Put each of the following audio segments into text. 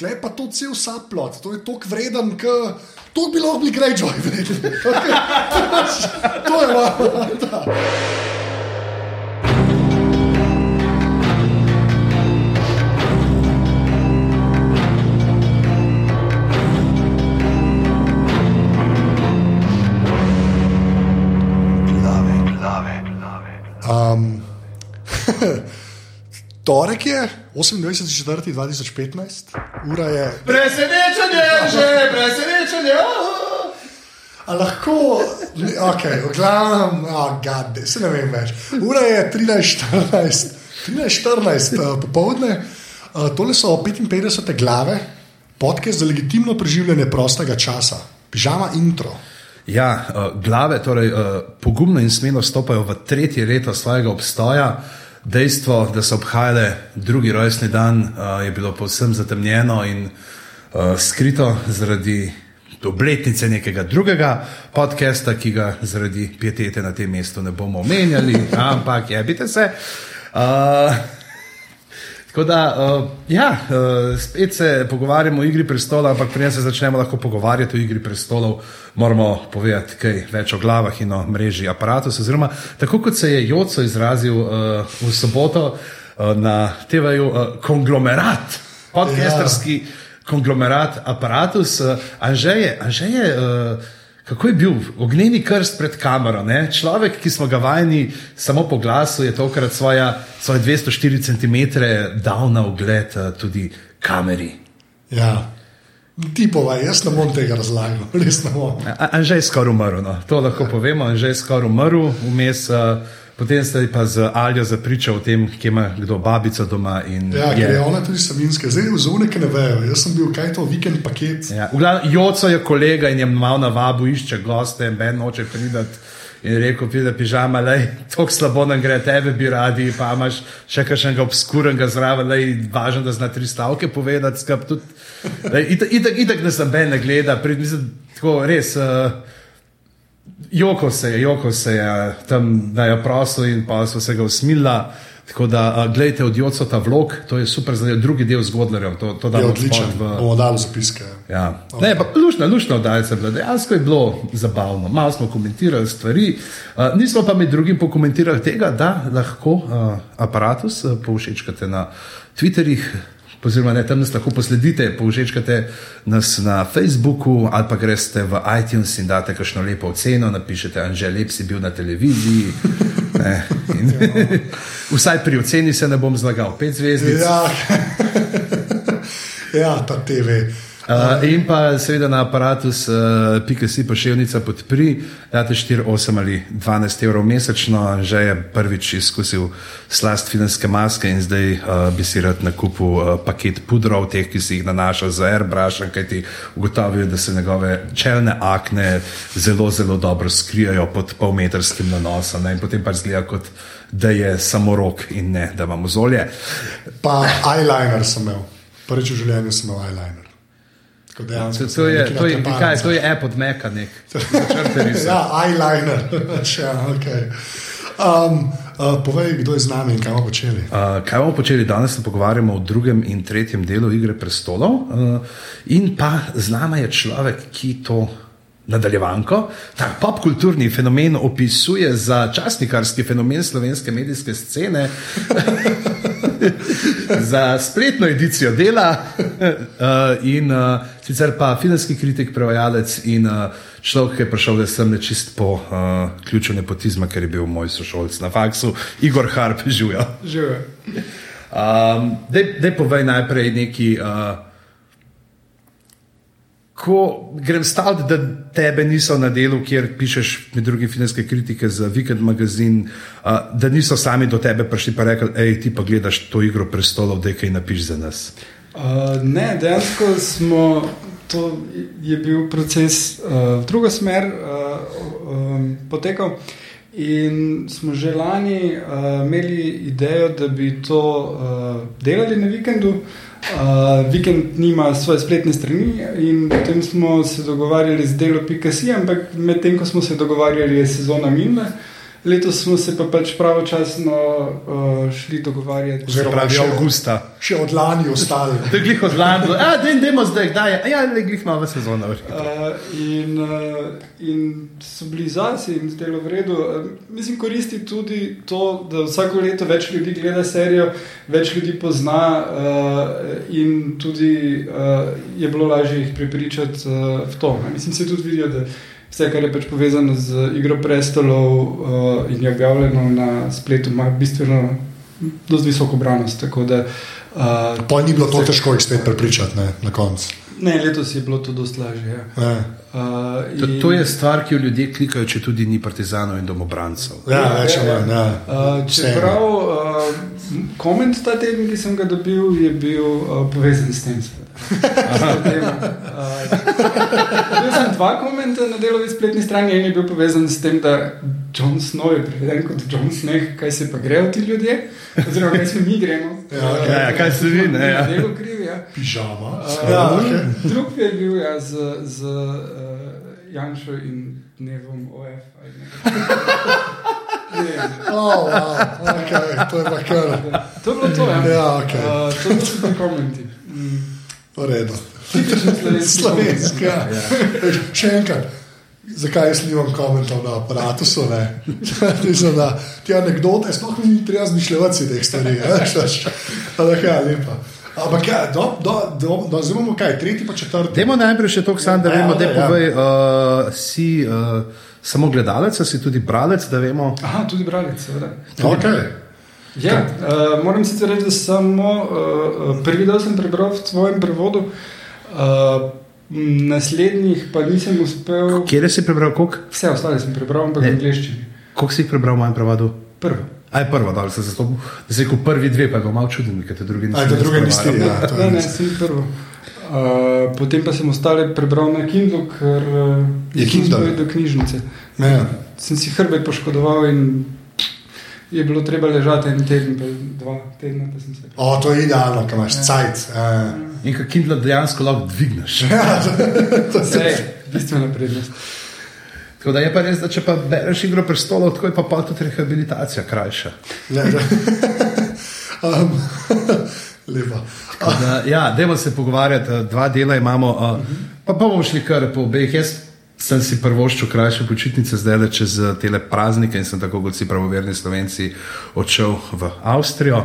Klej pa to cel saplot, to je tok vreden, k... to bi lahko bili Greyjoy vreden. to je malo. torek je 28.4.2015, ura je. Presenečenje, že presenečenje. A lahko, okay, v glavnem, oh, gade, se ne vem več. Ura je 13.14, 13.14 uh, popovdne, uh, tole so 55 glave, podcast za legitimno preživljanje prostega časa, pižama intro. Ja, uh, glave torej, uh, pogumno in smelo stopajo v tretje leto svojega obstoja. Dejstvo, da so obhajale drugi rojstni dan, uh, je bilo povsem zatemnjeno in uh, skrito zaradi obletnice nekega drugega podcasta, ki ga zaradi pietete na tem mestu ne bomo omenjali, ampak je, bite se. Uh, Tako da, uh, ja, uh, spet se pogovarjamo o igri prestolov, ampak preden se začnemo lahko pogovarjati o igri prestolov, moramo povedati kaj več o glavah in o mreži aparatov. Oziroma, tako kot se je Joco izrazil uh, v soboto uh, na TV-ju, uh, konglomerat, podcasterski ja. konglomerat aparatus, uh, Anžeje. anžeje uh, Kako je bil ognjeni krst pred kamero? Ne? Človek, ki smo ga vajeni samo po glasu, je tokrat svoja, svoje 204 cm dal na ogled eh, tudi kameri. Ja. Ti povaj, jaz ne bom tega razlagal, res ne bom. Anže je skoraj umrl, no. to lahko povemo. Anže je skoraj umrl, vmes. Uh, Potem ste pa z Aljo zapričali o tem, kje ima kdo babico doma. Ja, je. ker je ona tudi savinska, zdaj v zunaj ne vejo. Jaz sem bil kaj to vikend paket. Ja, Joco je kolega in je mal na vabu, išče goste ben noče pridati. In rekel, da je pižama, da je tako slabo, da gre tebe, bi radi, pa imaš še kakšnega obskurnega zraven, da je važno, da znaš tri stavke povedati. Itak, itak ne sem ben ne gleda, prid, mislim, tako res. Uh, Joko se je, joko se je tam, da je prosil in pa so se ga usmila. Tako da, gledajte, od Joca ta vlog, to je super, zdaj drugi del zgodovine. To, to je odlično, v... bomo dali zapiske. Ja. Okay. Ne, pa lušno, lušno oddajce, dejansko je bilo zabavno. Malo smo komentirali stvari, uh, nismo pa med drugim pokomentirali tega, da lahko uh, aparatus uh, povšečkate na Twitterih, oziroma ne, tam nas lahko posledite, povžečkate nas na Facebooku ali pa greste v iTunes in date kakšno lepo oceno, napišete, Anže, lep si bil na televiziji. Ne, in, vsaj pri oceni se ne bom zlagal, pet zvezdic. Ja, ja ta TV. Uh, in pa seveda na aparatus, uh, pika si pošiljnica podpri, date 4, 8 ali 12 evrov mesečno, že je prvič izkusil slast finanske maske in zdaj uh, bi si rad nakupil uh, paket pudrov, teh, ki si jih nanaša za airbrush, kaj ti ugotovijo, da se njegove čelne akne zelo, zelo dobro skrijajo pod polmetrskim nanosom ne? in potem pa zgleda kot da je samo rok in ne, da imamo zolje. Pa eyeliner sem imel, prvič v življenju sem imel eyeliner. Dejansko, to, je, to, je, kaj, to je app od Meka, nek ja, eyeliner. ja, okay. um, uh, povej, kdo je z nami in kaj bomo počeli. Uh, kaj bomo počeli danes? Se pogovarjamo o drugem in tretjem delu Igre prestolov. Uh, in pa z nami je človek, ki to. Nadaljevanko, ta popkulturni fenomen opisuje za časnikarski fenomen slovenske medijske scene. za spletno edicijo dela, uh, in uh, sicer pa filmski kritik, prevajalec in uh, človek, ki je prišel, da sem nečist po uh, ključu nepotizma, ker je bil moj sošolc na faksu, Igor Harp, živijo. Um, Dej povej najprej neki. Uh, ko grem staviti, da tebe niso na delu, kjer pišeš med drugim filmske kritike za Weekend magazin, uh, da niso sami do tebe prišli in rekli, hej, ti pa gledaš to igro prestolov, da je kaj napiš za nas. Uh, ne, dejansko smo. To je bil proces uh, v drugo smer uh, um, potekal, in smo že lani uh, imeli idejo, da bi to uh, delali na vikendu. Uh, Uh, vikend nima svoje spletne strani, in potem smo se dogovarjali z delo.com, ampak medtem ko smo se dogovarjali, je sezona minila. Letos smo se pa pač pravočasno uh, šli dogovarjati. Oziroma, Pravi še- avgusta. Še od lani ostali. To je glih od lani, a da idemo zdaj, kdaj je. Ja, le glih malo sezona. Uh, in, uh, in so bili zase in zdelo v redu. Uh, mislim, koristi tudi to, da vsako leto več ljudi gleda serijo, več ljudi pozna uh, in tudi uh, je bilo lažje jih prepričati uh, v to. Mislim, se tudi vidijo, da vse, kar je pač povezano z Igro prestolov uh, in je objavljeno na spletu, ima bistveno dosti visoko branost. Tako da uh, Pa ni bilo to težko jih spet prepričati ne, na koncu. ne, letos je bilo to dosti lažje. Ja. Uh, To, in- to je stvar, ki jo ljudje klikajo, če tudi ni partizanov in domobrancev. Ja, več ali ja, manj. Ja. Uh, čeprav uh, koment ta teden, ki sem ga dobil, je bil uh, povezan s tem. temo. Uh, Dobil sem dva komenta na delovi spletni strani. En je bil povezan s tem, da John Snow je preveden kot John Sneh, kaj se pa grejo ti ljudje, oziroma kaj se mi gremo. Ja, ja, kaj se vi, ne, ja. Na delu krivi, ja. Pižama. Uh, Ja, okay. Drug je bil ja, z, z uh, Janšo in dnevom OF. Oh, wow. okay. To je pa kar. To je bilo to, ja. Ja, okej. Uh, to so ti komenti. Mm. V redu. Slovenski. Slovenski. Ja. Še enkrat. Zakaj jaz nimam komentov na aparatu? Da te anekdote, sploh ni treba zmišljati teh stvari. Ampak ja, lepa. Ampak ja, do, do, do, do, zdaj imamo kaj, tretji pa četrti. Dajmo najprej še to, Sam, da Ja, vemo, da ja. povej, uh, si uh, samo gledalec, si tudi bralec, da vemo. Aha, tudi bralec, seveda. Okay. Ja, uh, moram sicer reči, da samo uh, prvi del sem prebral v svojem prevodu, uh, naslednjih pa nisem uspel. Kje si prebral, koliko Vse ostale sem prebral, ampak Ne. v angleščini. koliko si jih prebral v mojem prevodu? Prvo. Aj prvo, da se zastopil. Da si rekel prvi dve, pa je bilo malo čudno, ker te drugi Aj, te druge prevaral. ja. to je Ne, ne, sem prvo. Uh, potem pa sem ostale prebral na Kindlu, ker uh, Je Kindle? do knjižnice. Ja. Sem si hrbet poškodoval in je bilo treba ležati en teden, pa dva tedna, pa sem se. O, to je idealno, kaj imaš cajt. Ja. In kako Kindle dejansko lahko dvigneš. Vse je bistvena prednost. Tako da je pa res, da če pa bereš igro prestolov, tako je pa pa tudi rehabilitacija krajša. Ne, ne. um, lepa. Da, ja, dajmo se pogovarjati, eh, dva dela imamo, uh, pa, pa bomo šli kar po obeh. Jaz sem si prvoščil krajše počitnice zdaj le čez eh, tele praznike in sem tako kot vsi pravoverni slovenci odšel v Avstrijo.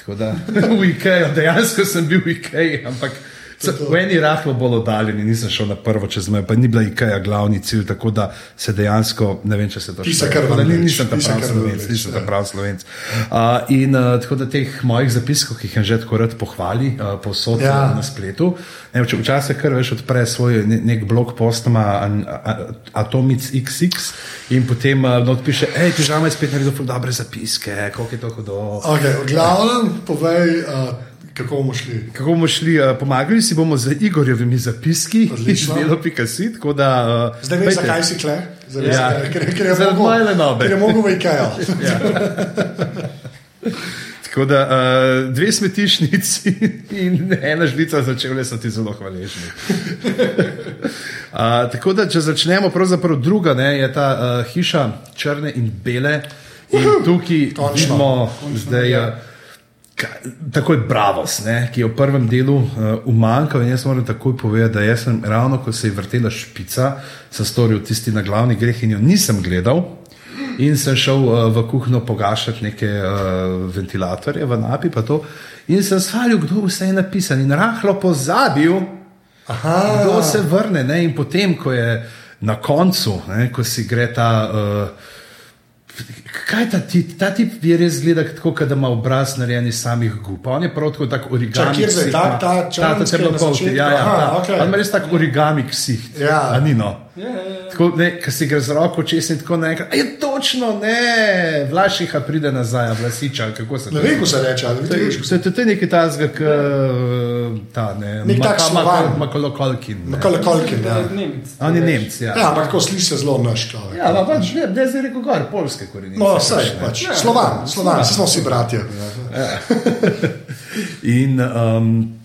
Tako da v IKEA, dejansko sem bil v IKEA, ampak v eni rahlo bolj oddaljeni, nisem šel na prvo čez mejo, pa ni bila IKEA glavni cilj, tako da se dejansko, ne vem, če se to Ti Tako da ni- Nisem ta ti se pravi kar slovenc, nisem ta ja. pravi slovenc. Uh, in uh, tako da teh mojih zapiskov, ki jih je že tako rad pohvali, uh, povsod Ja. ja. na spletu. Ne, vč- Včasih kar veš odpre svoj ne, nek blog postoma an- a- Atomic XX in potem uh, not piše, hej, pižama je spet naredil dobre zapiske, koliko je to hudo. Okay, v glavnem, povej, uh, kako bomo šli. Kako bomo šli, uh, pomagali si bomo z Igorjevimi zapiski delo.si, tako da... Uh, Zdaj veš, zakaj si kle? Zdaj Ja. zakaj? ker, ker je Zaradi mogel- moje lenobe. Ker je mogel v IKEA. Ja. Tako da uh, dve smetišnici in ena žlica začele so ti zelo hvaležni. Uh, tako da, če začnemo, pravzaprav druga ne, je ta uh, hiša črne in bele. In tukaj Končno. vidimo, zdaj, uh, ka- takoj Bravos, ne, ki je v prvem delu uh, umanjkal. In jaz moram takoj povedati, da sem ravno, ko se je vrtela špica, sem storil tisti na glavni greh in jo nisem gledal. In sem šel uh, v kuhinjo pogašati neke uh, ventilatorje v napi, pa to. In sem svalil, kdo vse je napisan, in rahlo pozabil, Aha, kdo se vrne. Ne? In potem, ko je na koncu, ne, ko si gre ta. Uh, Kaj ta tip? Ta tip je res zgleda tako, da ima obraz narejen iz samih gub. On je prav tako tak origami. Čakaj, kje zdaj? ksih Ta- ta ta, ta temnopolti, začetku? ja, ja, Aha, ta. okej. On ima res tak origami ksih. Ja. A ni no. Ja, ja, ja. Tako, ne, ko si gre z roko čez in tako naenkrat. Je točno, ne, vlašiha pride nazaj, vlasiča, kako se ne vem, kako se reče. ali vidiš, se- to je nekaj tazga, k, ta ne. Nek tak Slovan. Makolokolkin. Makole Kolkin, ja. Nemec. On je Nemc, ja. Ja, ampak tako sliši se zelo naš človek. Ja, pa pač, ne, zdaj rekel gor, polske korenine. No, vse, pač. Slovan, Slovan, vsi smo vsi bratje. In um,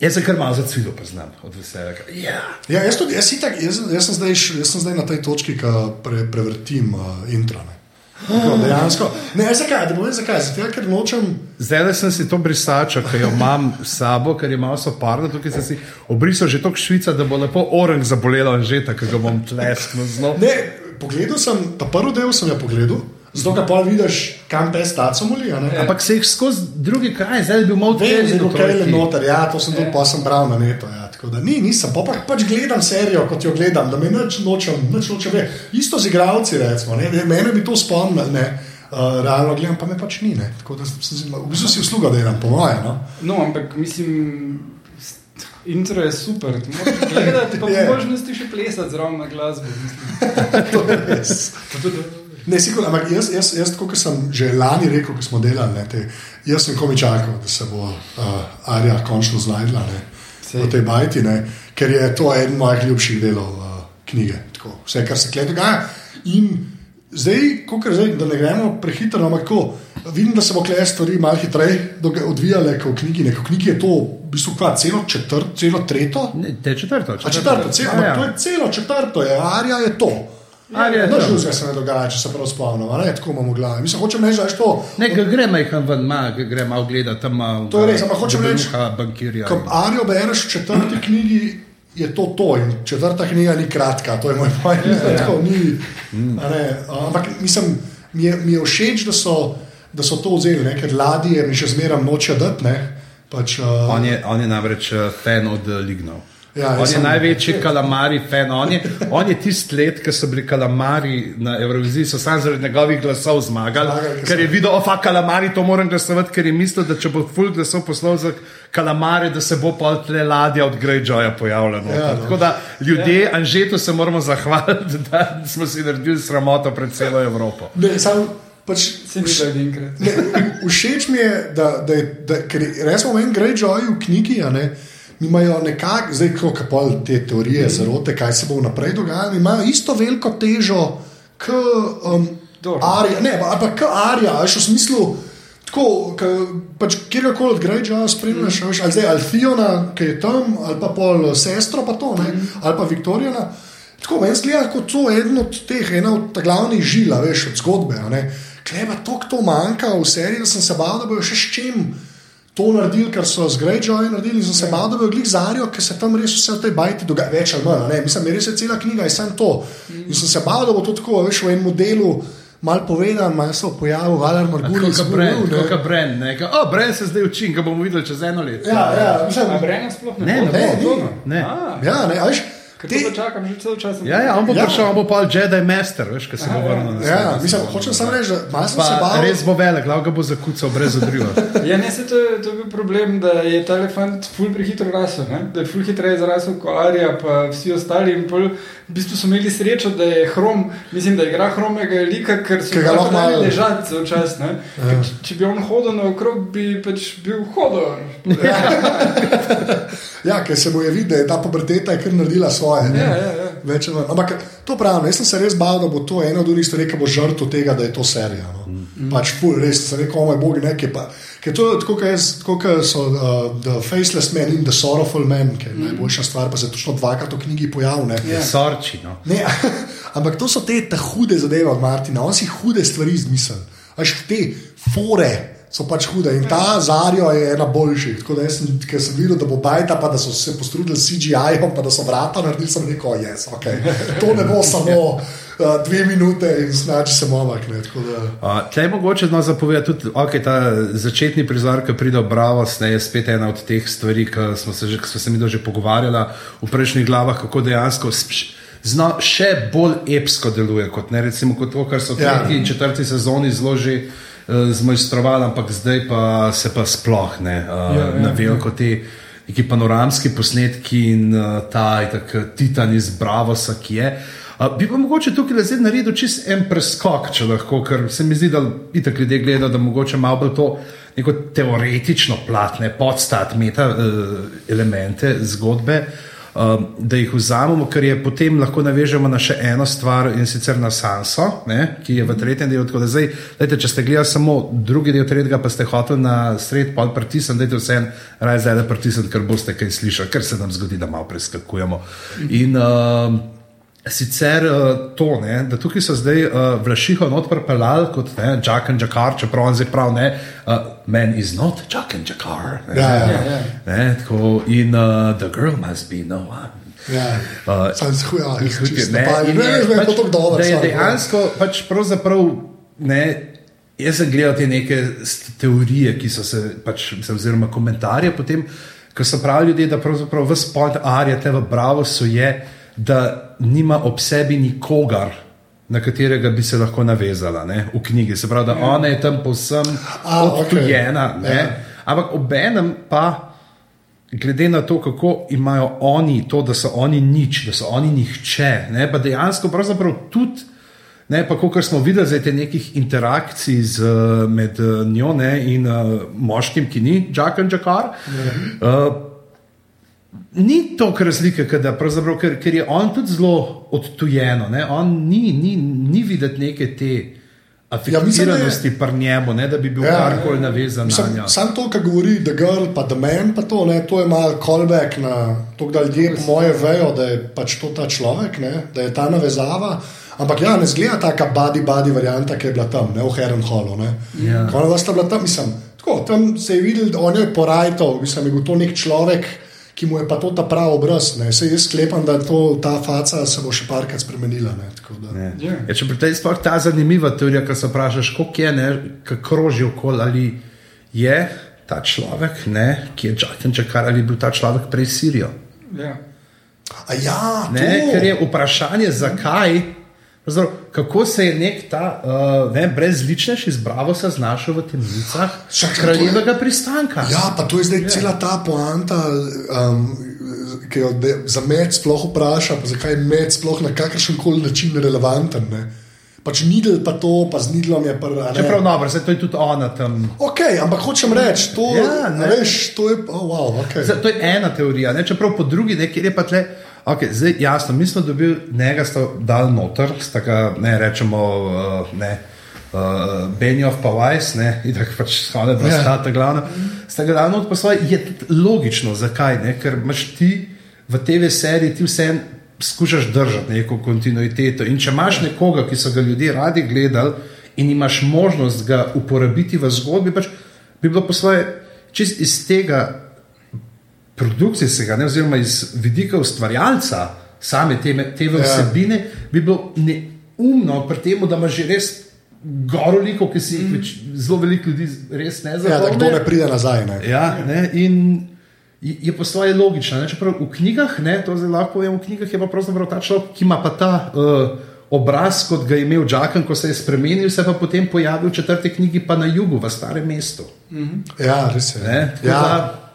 jaz se kar malo zacvilo poznam od veselja. Ja. Ja, jaz, tudi, jaz, itak, jaz, jaz, sem zdaj, jaz sem zdaj na tej točki, ko pre, prevrtim uh, intro. Ne. Tako, dejansko. Ne, zakaj? Da povem zakaj. Zato, ker nočem. Zdaj sem si to brisačo, ki jo imam s sabo, ker je malo soparno, tukaj sem si obrisal že tok švica, da bo lepo orang zabolelo in že tako, da ga bom tlesknil zelo. Ne, pogledal sem, ta prvi del sem ja pogledal. Zato, ker pa vidiš, kam pes taco moli. Ampak se jih skozi drugi kraj, zdaj bi težje. da je bilo noter, ja, to sem tudi pa sem bral na netu. Ja, tako da ni, nisem, pa, pa pač gledam serijo, kot jo gledam, da me nič nočem, nič nočem ve. Isto z igravci, recimo, ne, ne, mene bi to spomnil, ne, uh, realno gledam, pa me pač ni, ne. Tako da sem si, v bistvu si usluga delam, po moje, no. No, ampak mislim, intro je super. Ti moraš gledati, pa po možnosti še plesati zraven na glasbo. to je res. Ne, sigurno, ampak jaz, jaz, jaz kot sem že lani rekel, ko smo delali, ne, te, jaz sem komi čakal, da se bo uh, Arja končno znašla v tej bajti, ne, ker je to eden mojih ljubših delov uh, knjige. Tako, vse, kar se tukaj dogaja. In zdaj, kakor zdaj, da ne gremo prehitro, ampak tako, vidim, da se bo klej stvari malo hitreje odvijale kot v knjigi. Ne, v knjigi je to v bistvu kva, celo četrt, celo tretjo. Ne, te četrto. A četrto, celo, Ja, ja. ampak to je celo četrto, je, Arja je to. Je Nič to. drugega se ne dogaja, če se prav spomnim, a ne tako imamo v glavi. Mislim, hočem reči, da je to. Ne, gre majhen ven, ma, gre malo gledati tam. To je res, ampak hočem reči, bankirja. Ko Arijo bereš v četrti knjigi, je to to. In četrta knjiga ni kratka, to je moj point. Ja, ja. Ni, a ne, ampak mislim, mi je, mi je všeč, da so, da so to vzeli, ne, ker ladje mi še zmeraj noče dati. ne, Pač, uh, On je, on je namreč eh, fan od eh, Lignov. Ja, on je sem- največji kalamari fan. On je, on je tisti let, ki so bili kalamari na Evroviziji, so samo zaradi njegovih glasov zmagali. Zmagali, ker je so- videl, ofa, kalamari, to moram glasovati, ker je mislil, da če bo full glasov poslal za kalamare, da se bo pa tle ladja od Greyjoya noter. Ja, no. Tako da ljudje, ja. Anžetu se moramo zahvaliti, da smo si naredili sramoto pred celo Evropo. ne, sam, pač. Ne, všeč mi je, da, da, je, da ker resmo meni Greyjoy v knjigi, a ne, imajo nekako, zdaj ko kapol te teorije mm. zarote, kaj se bo vnaprej dogajalo, imajo isto veliko težo kot um. Arija, ne, ali pa kot Arija, veš, v smislu. Tako, ka, pač kjerkoli od Greyjoya spremljaš, mm. ali zdaj Alfiona, ki je tam, ali pa pol sestro, pa to, ne, ali pa Viktorijana. Tako meni zgleda kot to eden od teh, ena od glavnih žil, a veš, od zgodbe. Kleba to, to manjka v seriji, da sem se bal, da bojo še s čim to naredili, kar so z Greyjoy naredili, in sem se bal, da bojo glih zarijo, ker se tam res vse v tej bajti dogaja, več ali manj. ne. Mislim, res je cela knjiga, je samo to. In sem se bal, da bo to tako, veš, v enem modelu. Mal povedan, malo se je pojavil, Valer Margulis, Kot brend, kot brend, ne. Ka- O, brend se zdaj učim, ga bomo videli čez eno leto. Ja, ja, mislim, A Brennan sploh ne Ne, bo? ne bo, to, ne. A, ja, ne, veš, Ker te, to čakam že cel čas. Ja, ja, on bo Ja. prišel, on bo pa Jedi Master, veš, kaj se bo vrnil na ja, mislim, hočem samo reči, da malo sem se Pa bal. res bo velik, glav ga bo zakucal brez odriva. Ja, ne, se to, je- to je bil problem, da je ta elefant ful prehitro rasel, ne? da je ful hitreje zrasel kot Arija, pa vsi ostali. In pol, v bistvu so imeli srečo, da je hrom, mislim, da igra hromega lika, ker so ga lahko lahko malo- ležati cel čas. ne. Ker če- Če bi on hodil naokrog, bi pač bil hodor. Ja, ker se mu je videti, da je ta puberteta je kar naredila svoje. Ne. Ja, ja, ja. Več. Ampak to pravim, jaz sem se res bal, da bo to ena od unih stvari, ki bo žrtev tega, da je to serija. No. Mm. Pač ful, res sem rekel, moj bog, nekaj pa. Ker to je tako, kot so uh, The Faceless Man in The Sorrowful Man, ki je mm. najboljša stvar, pa se točno dvakrat v knjigi pojavlja. Ja. Sorči, no. Ne, ampak to so te hude zadeve od Martina, on si hude stvari izmislil. Až te fore so pač hude in ta Zarijo je ena boljših. Tako da sem, sem videl, da bo bajta, pa da so se postrudili s CGI-om, pa da so vrata naredili, sem rekel, yes, okay. to ne bo samo uh, dve minute in znači se momak. Ne, da, Uh, Tle je mogoče no, zapovedati tudi, da okay, ta začetni prizor, ki pride v Bravos, ne, je spet ena od teh stvari, ki smo se, že, smo se mi že pogovarjali v prejšnjih glavah, kako dejansko sp- zna, še bolj epsko deluje kot, ne, recimo, kot to, kar so v Ja. tretji in četrti sezoni zelo že uh, zmojstrovali, ampak zdaj pa se pa sploh ne uh, Ja, ja, ja, ja, na veliko te. Neki panoramski posnetki in uh, ta itak, titan iz Bravosa, ki je. Uh, bi pa mogoče tukaj zdaj naredil čist en preskok, če lahko, ker se mi zdi, da itak ljudje gledajo, da mogoče malo bolj to neko teoretično platne, podstat, meta uh, elemente zgodbe, uh, da jih vzamemo, ker je potem lahko navežemo na še eno stvar in sicer na Sanso, ne, ki je v tretjem delu. Tako da zdaj, dajte, če ste gledali samo drugi del tretjega, pa ste hoteli na sred pol pritisniti, dajte vse en raje zdaj pritisniti, ker boste kaj slišali, ker se nam zgodi, da malo preskakujemo. In, uh, Sicer uh, to, ne, da tukaj so zdaj uh, vlašiho not pripeljali kot Jack and Jakar, čeprav on zdaj pravi, ne, uh, man is not Jack and Jakar. Ne, Ja, ja. Ja. Ne, tako, in uh, the girl must be no one. Ja. Uh, Sam se huja, čisto Ne, Ne, ne, ne, pač, tako dobro. Da je ja. dejansko pač pravzaprav. Ne, jaz sem gledal te neke teorije, ki so se, pač, mislim, oziroma komentarje, potem, ko so pravili ljudje, da pravzaprav vse point Arja te v Bravosu je, da nima ob sebi nikogar. Na katerega bi se lahko navezala ne, v knjigi. Se pravi, da Ja. ona je tam povsem A, odtujena. Okay. Ja. Ampak obenem pa, glede na to, kako imajo oni to, da so oni nič, da so oni nihče, ne, pa dejansko pravzaprav tudi. Ne, pa kot smo videli, zdaj te nekih interakcij z, eh, med eh, njo ne, in uh, moškim, ki ni Jack and Jakar. Uh, ni toliko razlike, da ker, ker je on tudi zelo odtujen. On ni, ni, ni videti neke te Ja, da je- afektiranosti pri njemu, ne, da bi bil Ja. karkoli navezan na Mislim, njo. Sam to, kar govori The Girl, pa The Man, pa to, ne, to je malo callback na to, da ljudje po moje vejo, da je pač to ta človek, ne, da je ta navezava. Ampak ja, ne zgleda taka body body varianta, ki je bila tam, ne v. Ne. Ja. Ona sta bila tam, mislim, tako, tam se je videl, da on je porajtal, mislim, je bil to nek človek. Ki mu je pa to ta pravi obraz. Ne. Se jaz sklepam, da to, ta faca se bo še parkrat spremenila. Ne. Da- Ne. Ja. Ja, če pri tej sploh ta zanimiva teorija, ki se vprašaš, kako je, ne, kako kroži okoli, ali je ta človek, ne, ki je Jacken Čakar, ali je bil ta človek prej Sirijo. Ja. A ja, Ne, ker je vprašanje, zakaj, pravzaprav, kako se je nek ta uh, ne, brezličnež iz Bravosa znašel v temnicah je- kraljevega pristanka. Ja, pa to je zdaj cela ta poanta, um, ki jo de- za med sploh vpraša, zakaj je med sploh na kakršen koli način relevanten. Ne? Pač nidel pa to, pa z nidlom je prvo. Čeprav dobro, zdaj to je tudi ona tam. Ok, ampak hočem reči, to, Ja, ja, ne. veš, to je. Oh, wow, okay. Zdaj, to je ena teorija, ne? čeprav po drugi, ne, kjer je pa tle. Okay, zdaj, jasno, mi smo dobili njega, sta dal noter, sta ga, ne rečemo, uh, ne. Uh, Benjov pa Vajs, ne, in tako pač shode, da Ja. sta ta glavna. Sta ga dal noter, pa svoje, je logično, zakaj, ne, ker imaš ti v TV seriji, ti vse skušaš držati neko kontinuiteto. In če imaš nekoga, ki so ga ljudje radi gledali in imaš možnost ga uporabiti v zgodbi, pač bi bilo po svoje čist iz tega produkcijskega, ne, oziroma iz vidika ustvarjalca same te, te Ja. vsebine, bi bilo neumno pri tem, da imaš že res goroliko, ki si jih več, zelo veliko ljudi res ne ja, da kdo ne pride nazaj. Ne? Ja, ne, in je je po svoje logično. Ne, čeprav v knjigah, ne, to zelo lahko povem, v knjigah je pa pravzaprav ta človek, ki ima pa ta uh, obraz, kot ga je imel Džakan, ko se je spremenil, se pa potem pojavil v četrti knjigi, pa na jugu, v starem mestu. Ja, res je. Ne, ja. da-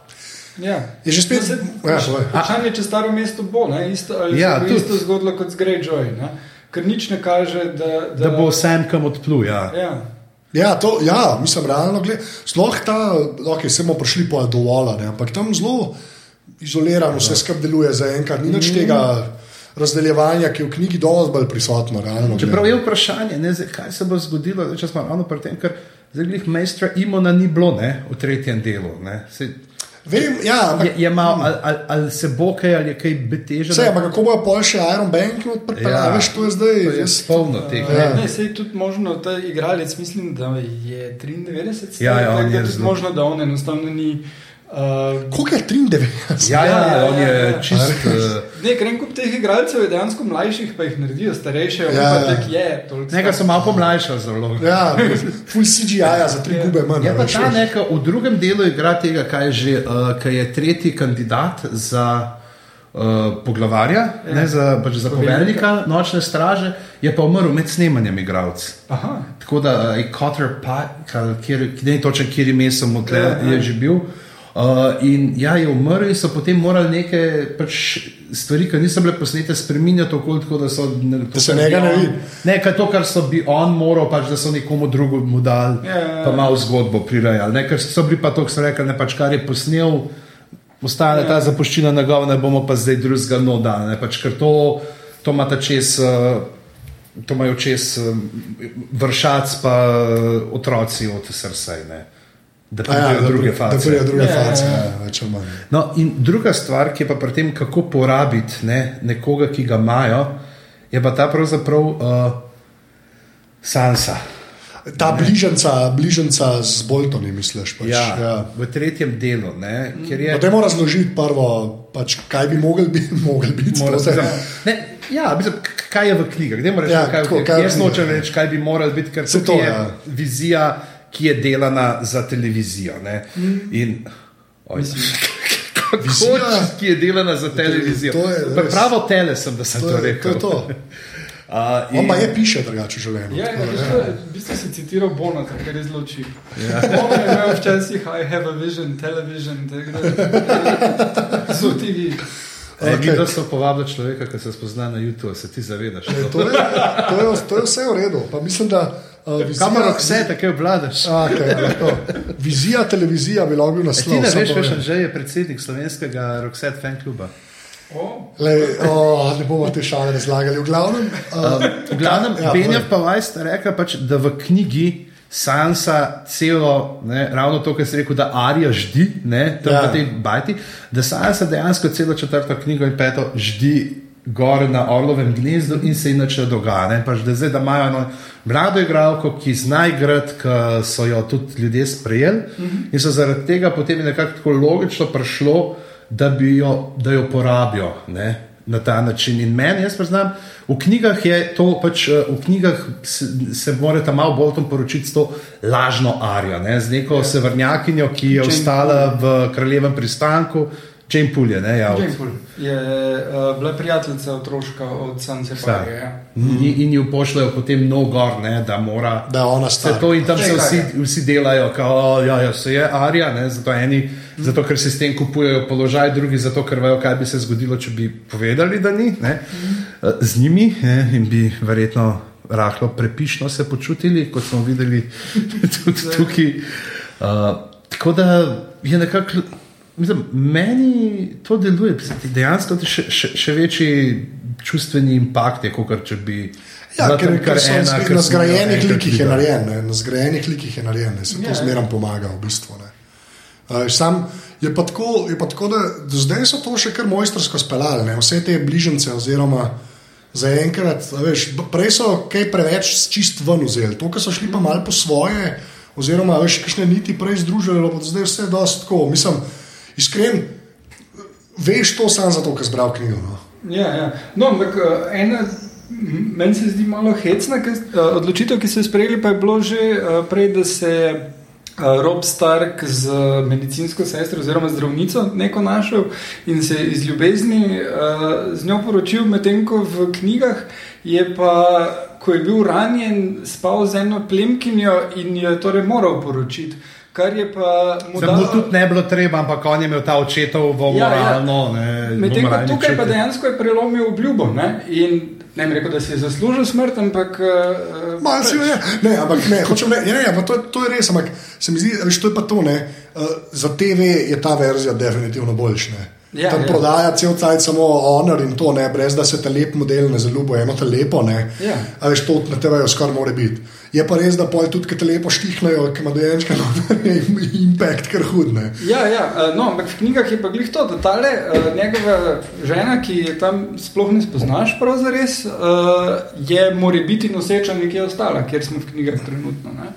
Ja. Je že spet. No, se- Ja. Vprašanje je, če staro mesto bo, ne? isto, ali Ja, ja, se bo isto zgodilo kot z Greyjoy. Ne? Ker nič ne kaže, da, Da bo Sam kam odplul. Ja. Ja. Ja, to, ja, mislim, realno gledano. Sploh ta, ok, se bomo prišli po Adovola, ne, ampak tam zelo izolirano vse skupaj deluje za enkrat. Ni nič tega razdeljevanja, ki je v knjigi dovolj bolj prisotno. Realno, Čeprav gledano. je vprašanje, ne, zdaj, kaj se bo zgodilo, če smo ravno pri tem, ker zdaj glih majstra Imona ni bilo ne, v tretjem delu. Ne. Se, Vem, ja, ampak je, je mal, ali, ali, ali se bo kaj, ali je kaj beteže. Vse, ampak kako bojo pol še Iron Bank odprli, ja, veš, to je zdaj. to je jaz, polno teh. Ja. Ne, sej tudi možno, ta igralec, mislim, da je 93 star, Ja, ja, tako da je tudi zelo- možno, da on enostavno ni. Uh, Koliko je 93? Ja, ja, Ja, ja, ja, on ja, je ja. čist. Uh, ne, ker en kup teh igralcev je dejansko mlajših, pa jih naredijo starejše, Ja, ja, pa ja. tek je. star. so malo pomlajša zelo. Ja, full CGI za tri gube manj. Je pa veš, ta neka v drugem delu igra tega, kaj je že, uh, kaj je tretji kandidat za uh, poglavarja, ja. ne, za, pač za poveljnika nočne straže, je pa umrl med snemanjem igralcev. Aha. Tako da je Kotter, ki ne je točen, kjer odle, Ja, ja. je že bil. Uh, in ja, je umrl, in so potem morali neke pač, stvari, ki niso bile posnete, spremenjati okoli, tako da so. Ne, to, Da se kar njega ne vidi. Ne, kaj to, kar so bi on moral, pač, da so nekomu drugemu dali, Ja, ja, ja. pa malo zgodbo prirajali. Ne, ker so bili pa to, kar so rekli, ne pač kar je posnel. Ostane Ja. ta zapuščina na glavu, ne bomo pa zdaj drugega no dali. ne, Pač, ker to, to ima ta čez, uh, to imajo čez uh, vršac, pa uh, otroci od srca. Da Ja, pridejo da, druge pri- da pridejo druge Ja, ja, ja. face, ja, več ali manj. No, in druga stvar, ki je pa pri tem, kako porabiti ne, nekoga, ki ga imajo, je pa ta pravzaprav uh, Sansa. Ta bližnjica, bližnjica z Boltoni, misliš? Pač, Ja, ja. v tretjem delu, ne, je No, Dajmo razložiti prvo, pač, kaj bi mogli biti. Mogli biti Mora. Ne, ja, mislim, kaj je v knjigah? Dajmo reči, Ja, ja, kaj, tako, kaj, kaj jaz nočem ja. reči, kaj bi moralo biti, ker Se to to, je ja. vizija, ki je delana za televizijo. Ne? In, oj, Vizija- hočeš, ki je delana za televizijo. to je Pa res- Pravo tele sem, da sem To to, je, to rekel. je to. Uh, On pa je piše drugače v življenju. Ja, ja, kaj, v bistvu si citiral Bonata, ker je zelo čip. Ja. On je imel včasih I have a vision, television, tako so TV. Okay. Videla sem povabila človeka, ki se spozna na YouTube, se ti zavedaš. E, To je, to, je, to je vse v redu. Pa mislim, da vizija, Kamero vse, tako obvladaš. Okay, lahko. Vizija televizija bi lahko bil E, naslov. ti ne veš, je. že je predsednik slovenskega Roxette fan kluba. Oh. Lej, oh, ne bomo te šale razlagali. V glavnem, uh, V glavnem, Ja, ja, povej. pa Vajs sta rekla, pač, da v knjigi Sansa celo, ne, ravno to, kar si rekel, da Arija ždi, ne, tam Ja. ja. v tej bajti, da Sansa dejansko celo četrto knjigo in peto ždi gor na Orlovem gnezdu in se inače dogaja. Pač, da zdaj, da imajo eno mlado igralko, ki zna igrati, ki so jo tudi ljudje sprejeli mm -hmm. in so zaradi tega potem nekako tako logično prišlo, da, bi jo, da jo porabijo. Ne. Na ta način. In meni, jaz priznam, v knjigah je to, pač, eh, v knjigah se, se morate malo bolj tam poročiti s to lažno arijo, ne? z neko severnjakinjo, ki je Jane ostala v kraljevem pristanku, Jane Pulje. Ne, ja, od- Jane Poole je uh, bila prijateljica otroška od Sanse Vsa. Parija. Ja. In, in jo pošljajo potem nov gor, ne, da mora. da je ona stara. to in tam se vsi, vsi delajo, kao, ja, ja, se je Arija, ne, zato, eni, zato ker si s tem kupujejo položaj, drugi zato, ker vejo, kaj bi se zgodilo, če bi povedali, da ni ne, z njimi ne, in bi verjetno rahlo prepišno se počutili, kot smo videli tudi tukaj. Uh, tako da je nekako. Mislim, meni to deluje, dejansko je še, še, še večji čustveni impakt, je kot če bi. Ja, bila ker, ker so ena, na ker jo zgrajenih likih je narejen, ne, na zgrajenih likih je narejen, se to Ja, zmeraj pomaga v bistvu. Ne. Uh, sam je pa, tako, je pa tako, da do zdaj so to še kar mojstrsko speljali, vse te bližnjice oziroma zaenkrat, veš, prej so kaj preveč čist ven vzeli, to, kar so šli pa mal po svoje, oziroma veš, kakšne niti prej združili, pa zdaj vse dosti tako, mislim, iskren, veš to sam zato, ker zbral knjigo. No. Ja, ja. No, ampak uh, ena, meni se zdi malo hecna ki, uh, odločitev, ki so jo sprejeli, pa je bilo že uh, prej, da se Rob Stark z medicinsko sestro oziroma zdravnico neko našel in se iz ljubezni uh, z njo poročil, medtem ko v knjigah je pa. Ko je bil ranjen, spal z eno plemkinjo in jo je torej moral poročiti. Kar je pa mu Zdaj, mu dalo- tudi ne bilo treba, ampak on je imel ta očetovo Ja, ja. moralno. ne, Medtem ko tukaj pa čut. dejansko je prelomil obljubo. Ne? In ne bi rekel, da si je zaslužil smrt, ampak. Uh, Malce je, ne, ampak ne, hočem ne, ne, ne ampak to, to je res, ampak se mi zdi, da to je pa to, ne, uh, za TV je ta verzija definitivno boljša. Ja, Tam ja. prodaja cel cajt samo honor in to, ne, brez da se ta lep model ne zaljubi, eno te lepo, ne. Ja. A veš, to na TV-ju skoraj more biti. Je pa res, da pol tudi, ki te lepo štihnajo, ki ima dojenčka, no, je impact kar hudne. Ja, ja, eh, no, ampak v knjigah je pa glih to, da tale uh, njegova žena, ki je tam sploh ne spoznaš, pravzaprav, uh, je mora biti noseča nekje ostala, kjer smo v knjigah trenutno. Ne?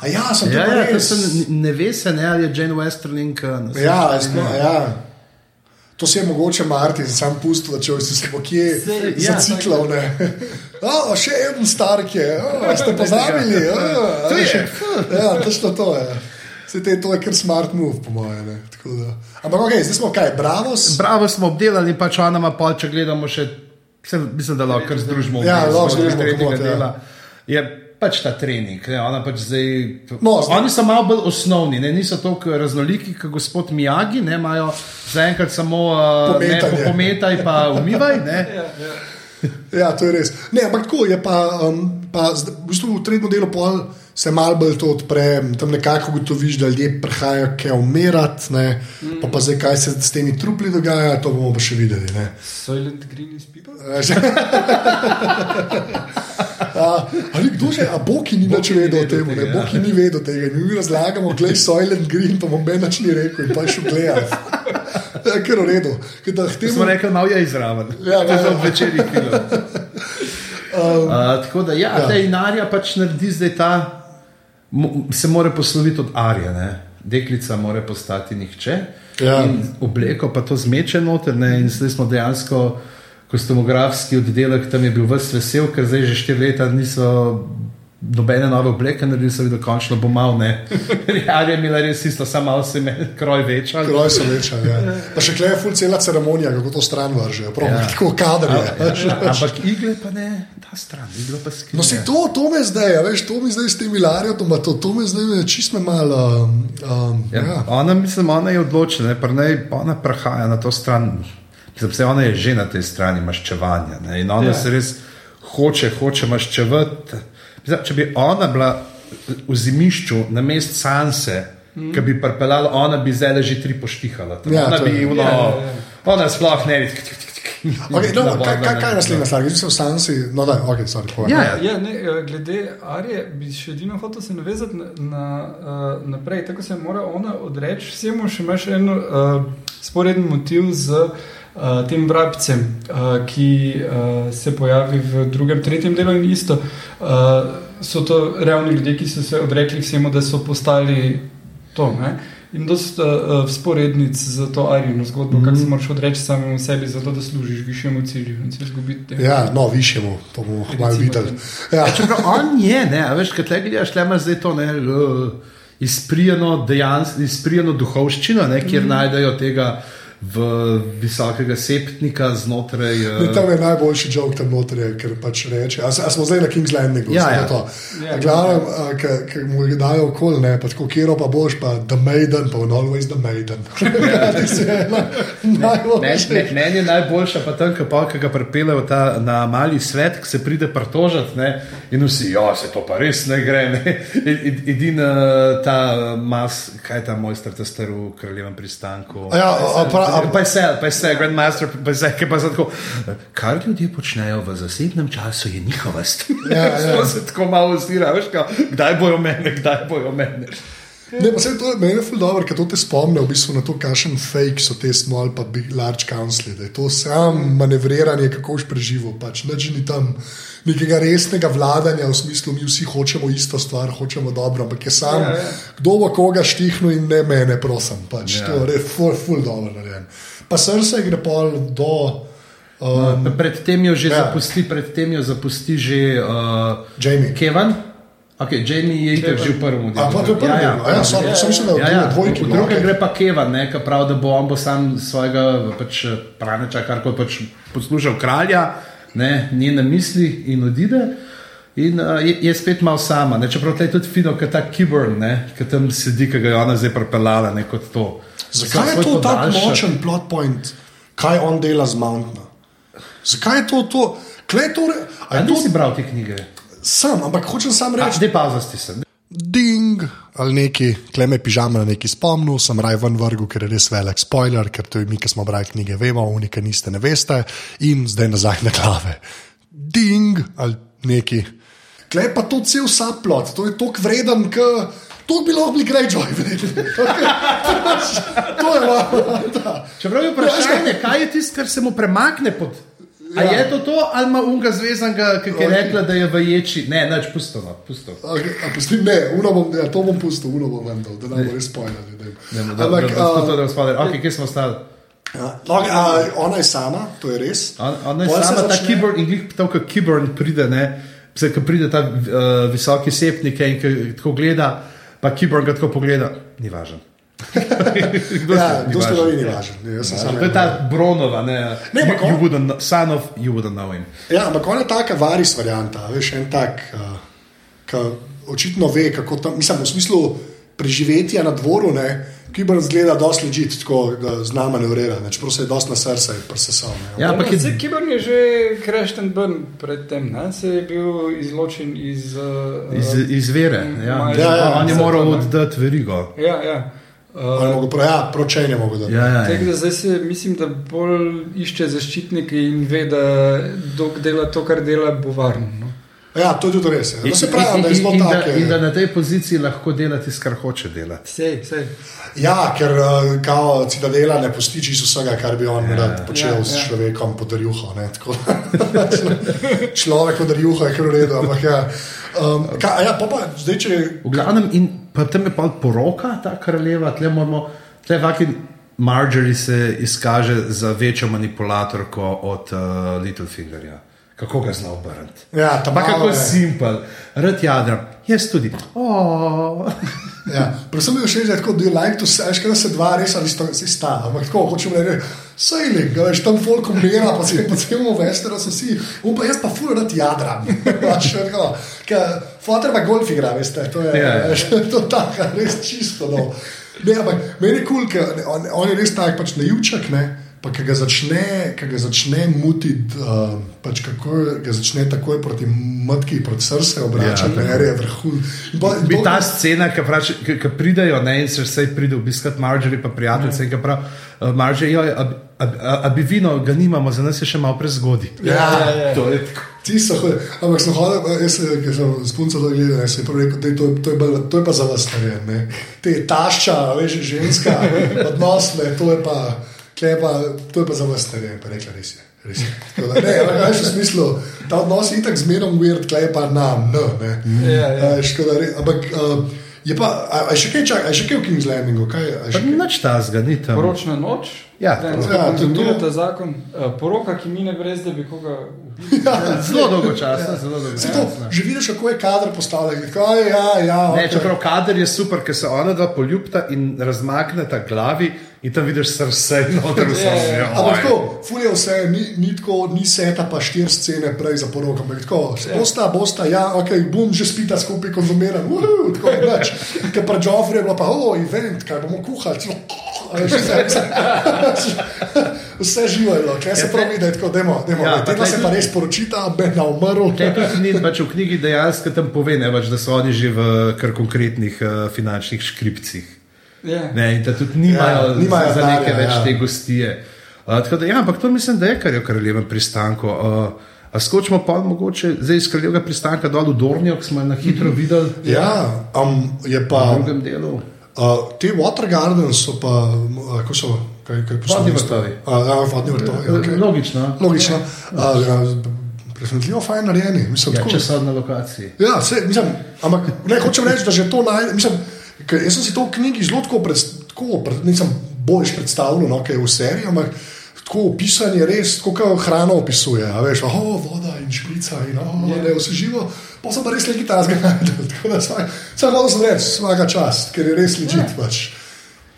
A ja, sem Ja, to ja, ne, ne ve se, ne, ali je Jane Westerling. Ja, ne. ja. To si je mogoče Martin sam pustil, če si se bo kje ja, zaciklal. ne. O, še en stark je, o, ste pozabili. O, To a je. veš, Ja, točno to je. Se te, to je kar smart move, po mojem. Ampak, ok, zdaj smo kaj, bravos. Bravo smo obdelali, pač ona ima pol, če gledamo še, se, mislim, da lahko kar združimo. Ja, lahko združimo tretjega komot, ja. dela. Je pač ta trening, ne, ona pač zdaj. No, zdaj- oni so malo bolj osnovni, ne, niso tako raznoliki kot gospod Mijagi, ne, imajo zaenkrat samo uh, ne, Pometanje. po, pometaj pa umivaj. Ne. Ja, to je res. Ne, ampak tako je pa, um, pa v, bistvu v tretjem delu pol se mal bolj to odpre, tam nekako gotoviš, da ljudje prihajajo kaj umirati, ne, pa pa zdaj kaj se s temi trupli dogaja, to bomo pa še videli. Ne. Silent Green is people. A, ali kdo že, a Boki ni nič ni vedel o tem, ne, ja. Boki ni vedel tega. Mi razlagamo, glej, Soylent Green, pa mu noben ni rekel in pa je šel gledati. Ja, ker v redu. K Smo rekli, malo je izraven. Ja, je ja, za ja. večerji film. Uh, tako da, ja, Ja. ja. in Arja pač naredi zdaj ta, se mora posloviti od Arje. Ne? Deklica mora postati nihče. Ja. In obleko pa to zmeče noter. Ne? In zdaj smo dejansko kostumografski oddelek tam je bil vse vesel, ker zdaj že štiri leta niso. Nobene nove obleke, naredili so, da končno bo malo ne. Arja je imela res isto, samo malo se je kroj večal. Kroj so večja. Ja. Pa še klej je ful cela ceremonija, kako to stran vržejo. Prav, ja. Ja. Tako kader je. Ja, ampak igle pa ne, ta stran, igle pa skrivajo. No, si to, to me zdaj, a veš, to mi zdaj s tem Milarijo, to, to me zdaj čist me malo. Um, um, Ja, ja. Ona, mislim, ona je odločena, pa naj ona prehaja na to stran. Se ona je že na tej strani maščevanja ne, in ona Ja. se res hoče, hoče maščevati. Mislim, če bi ona bila v zimišču na mest Sanse, mm. ki bi pripeljala, ona bi zdaj že tri poštihala. Ja, ona bi, uno, Ja, ja, ja, ona sploh ne bi. Okay, no, kaj, kaj, kaj je naslednja stvar? Jaz sem v Stanci, no da, ok, sorry, povej. Ja, ja. Ja, ne, eh, glede Arije bi še edino hotel se navezati na, na, uh, naprej. Tako se mora ona odreči vsemu, še imaš en uh, sporeden motiv z uh, tem vrabcem, uh, ki uh, se pojavi v drugem, tretjem delu in isto. Uh, so to realni ljudje, ki so se odrekli vsemu, da so postali to. Ne? In dosta uh, sporednic za to arijno zgodbo, mm -hmm. kako se moraš odreči samemu sebi, zato da služiš višjemu cilju in se izgubiti. Ja, no, višjemu, to bomo malo videli. Ja. Čeprav on je, ne, a veš, kaj te gledaš, le imaš zdaj to ne, uh, izprijeno, dejans, izprijeno duhovščino, ne, kjer mm. najdejo tega v visokega septnika znotraj. Ne, Uh, tam je najboljši jok tam noter, je, ker pač reče. A, a smo zdaj na King's Landingu? Ja, ja. to. Ja, Glavno, ki mu jih dajo okoli, ne, pa tako, kjer pa boš, pa The Maiden, pa on always The Maiden. Ja, si ena Meni men je najboljša pa tam, ki ga pripeljejo ta- na mali svet, ki se pride pritožati ne, in vsi, ja, se to pa res ne gre. Ne. Edina ta uh, mas, kaj je ta mojster, ta star v kraljevem pristanku. A Ja, a, a, pra, a, Pa vse, pa je vse, Grandmaster, pa vse, ki pa so tako. Kar ljudje počnejo v zasebnem času, je njihova stvar. Ja, ja. Se tako malo ozira, veš, kao, kdaj bojo mene, kdaj bojo mene. Ne, pa se to meni je ful dobro, ker to te spomne v bistvu na to, kakšen fake so te small pa big large council, da je to sam manevriranje, kako boš preživel, pač nič ni tam nekega resnega vladanja v smislu, mi vsi hočemo isto stvar, hočemo dobro, ampak je sam, Ja, ja. kdo bo koga štihnil in ne mene, prosim, pač Ja. to je ful, ful dobro narejen. Pa srce gre pol do um, No, Predtem jo že Ja. zapusti, predtem jo zapusti že uh, Jamie. Kevan. Okay, Jamie je itak že v prvem delu. A pa to je prvi del, a ja, sorry, sem mislil, da je Ja, v ja. dvojki. V no, drugem okej. gre pa Kevan, ne, ki pravi, da bo on bo sam svojega pač, praneča, kar kot pač poslušal kralja, ne, njene misli in odide. In uh, je, je spet malo sama, ne, čeprav je tudi fino, ker ta Kiburn, ki tam sedi, ki ga je ona zdaj pripeljala, ne kot to. Zakaj je to tako močen plot point, kaj on dela z Mountna? Zakaj je to to? Klej to, re- a A je to nisi bral te knjige? Sam, ampak hočem sam reči, Zdaj pauzasti se. ding ali neki, kleme pižama na neki spomnil, sem raj ven vrgel, ker je res velik spoiler, ker to je mi, ki smo brali knjige, vemo, unika niste, ne veste, in zdaj nazaj na glave. Ding ali neki. Klej pa to cel saplot, to je tok vreden, k. To bi lahko bili Greyjoy to je malo. Čeprav je vprašanje, kaj je tisto, kar se mu premakne pod. A Ja. je to to, ali ima unga zvezanga, ki je rekla, da je v ječi? Ne, neč pusto, no, pusto. Okay, pusti, ne, bom, ja, to bom pustil, uno bom vendal, da ne bo res spoiler. Ne, ne, da, da, da, da, da, da, ok, kje smo ostali? Okay, a, ona je sama, to je res. On, ona je Pol sama, ta kiborn, in glih to, ko kiborn pride, ne, se, ko pride ta uh, visoki sepnik in ko tako gleda, pa kiborn ga tako pogleda, ni važen. Ja, ste? Ni to ste važen. vi ni važen. Ne, jaz sem samo To je ta Bronova, ne, Ne, ampak you, on- wouldn't, know- son of, you wouldn't know him. Ja, ampak on je taka varis varianta, veš, en tak, uh, ki očitno ve, kako tam, mislim, v smislu preživetja na dvoru, ne, ki bo zgleda dosti ležit, tako da zna manevrirati, čeprav se je dosti na srce presesal. Ne. Ja, ampak je, Zdaj, Kibern je že and burn predtem, ne? se je bil izločen iz. Uh, Iz, iz vere. Ja. Maja- Ja, ja, on je moral ne. oddati verigo. Ja, ja. On je Uh, mogel prav, ja, pročenje mogo da. Ja, ja, Tako ja. da zdaj se mislim, da bolj išče zaščitnike in ve, da dok dela to, kar dela, bo varno. No? Ja, to je tudi res. Ja. In, To se pravi, da je zelo in, in, tako. in da na tej poziciji lahko delati, kar hoče delati. Sej, sej. Ja, ker uh, kao citadela ne pusti čisto vsega, kar bi on rad počel Ja, s ja. človekom pod rjuho. ne, tako Človek pod rjuho je kar v redu. Ampak ja, um, ka, ja pa, pa zdaj če. V glavnem, in pa tam je pa poroka, ta kraljeva, tle moramo, tle vaki Marjorie se izkaže za večjo manipulatorko od uh, Littlefingerja. Kako ga zna obrniti? Ja, ta Pa kako simpel, rad jadram, jaz tudi. Oh. Ja, predvsem mi je všeč, da je tako, da je like to veš, kaj da se dva res ali sta, sta. Ampak tako hočem reči, sailing, veš, tam folk umira, pa se po celem Westeru so vsi, um pa jaz pa ful rad jadram. Pač, tako, ker Fotor pa golf igra, veste, to je, Ja, ja. veš, to tako, res čisto. No. Ne, ampak meni je kul, cool, ker on, on je res tak pač naivček, ne. Pa ki ga začne, ki ga začne mutiti, uh, pač kako ga začne takoj proti matki, proti srcu obračati, Ja, ja, ne, je vrhun. In pa- in Bi to- ta scena, ki pravi, ki pridejo, ne, in se vse pride obiskat Marjorie, pa prijateljice, ki pravi, uh, Marjorie, joj, a, a, a, a bi vino, ga nimamo, za nas je še malo prezgodaj. Ja, Ja, ja. To je tako. Ti so hodili, ampak sem hodil, jaz sem, ki sem s punco to gledal, jaz sem prav rekel, da to, je- to, je bolj- to je pa za vas narejeno. Te tašča, veš, ženska, odnos, ne, to je pa, tle je pa, to je pa za vas narejeno, pa rekla res je. Res je. Da, ne, veš, v smislu, ta odnos je itak zmerom weird, tle je pa na, n, ne. Ja, ja. Veš, tako da re- Ampak uh, je pa, a, a še kaj čak, a še kaj v King's Landingu, kaj, še kaj? nič tazga, ni tam. Poročna noč. Ja, Da, to- ja, to- je ta zakon. Uh, poroka, ki mine brez, da bi koga ubil. Zelo dolgo časa, zelo dolgo Se to, časa. že vidiš, kako je kader postavljen. Ja, ja, Ne, okej. čeprav kader je super, ker se ona dva poljubta in razmakneta glavi in tam vidiš srce in noter vse. Ja, ja, ja. Ampak tako, ful je vse, ni, ni tako, ni seta pa štiri scene prej za poroko. ampak Tako, bosta, bosta, ja, ok, bom že spita skupaj konzumiran, uhu, tako je več. Ker pa Joffrey je bilo pa, o, event, kaj bomo kuhali. celo, a veš, Vse, vse, vse živo je bilo, kaj se pravi, da je tako, demo, demo, Ja, ja, pa tega se pa res poročita, ben na umrl. Ni, pač v knjigi dejansko tam pove, ne, pač, da so oni že v kar konkretnih uh, finančnih škripcih. Ja. Ne, da tudi nimajo, Ja, nimajo za, denarja, več ja. te gostije. Uh, da, ja, ampak to mislim, da je kar je v kraljevem pristanku. Uh, a skočimo pa mogoče zdaj iz kraljevega pristanka dol v Dornijo, ki smo na hitro videli Ja, um, je v pa. drugem delu. Uh, te Water Gardens so pa, uh, kako so, kaj, kaj po Vodni vrtovi. Uh, ja, vodni vrtovi. Okay. Logično. Logično. Uh, ja, Presenetljivo fajn narejeni. Mislim, Ja, tako- če so na lokaciji. Ja, se, mislim, ampak ne hočem reči, da že to naj. Mislim, ker jaz sem si to v knjigi zelo tako, pred, tako pred, nisem boljš predstavljal, no, kaj je v seriji, ampak tako opisanje res, tako kot hrano opisuje. a Veš, oh, voda in šprica in oh, yeah. ne, vse živo. Pa sem pa res nekaj tajnega najdel. Tako da Samo malo sem reči, vsaka čast, ker je res ležit. Yeah. Pač.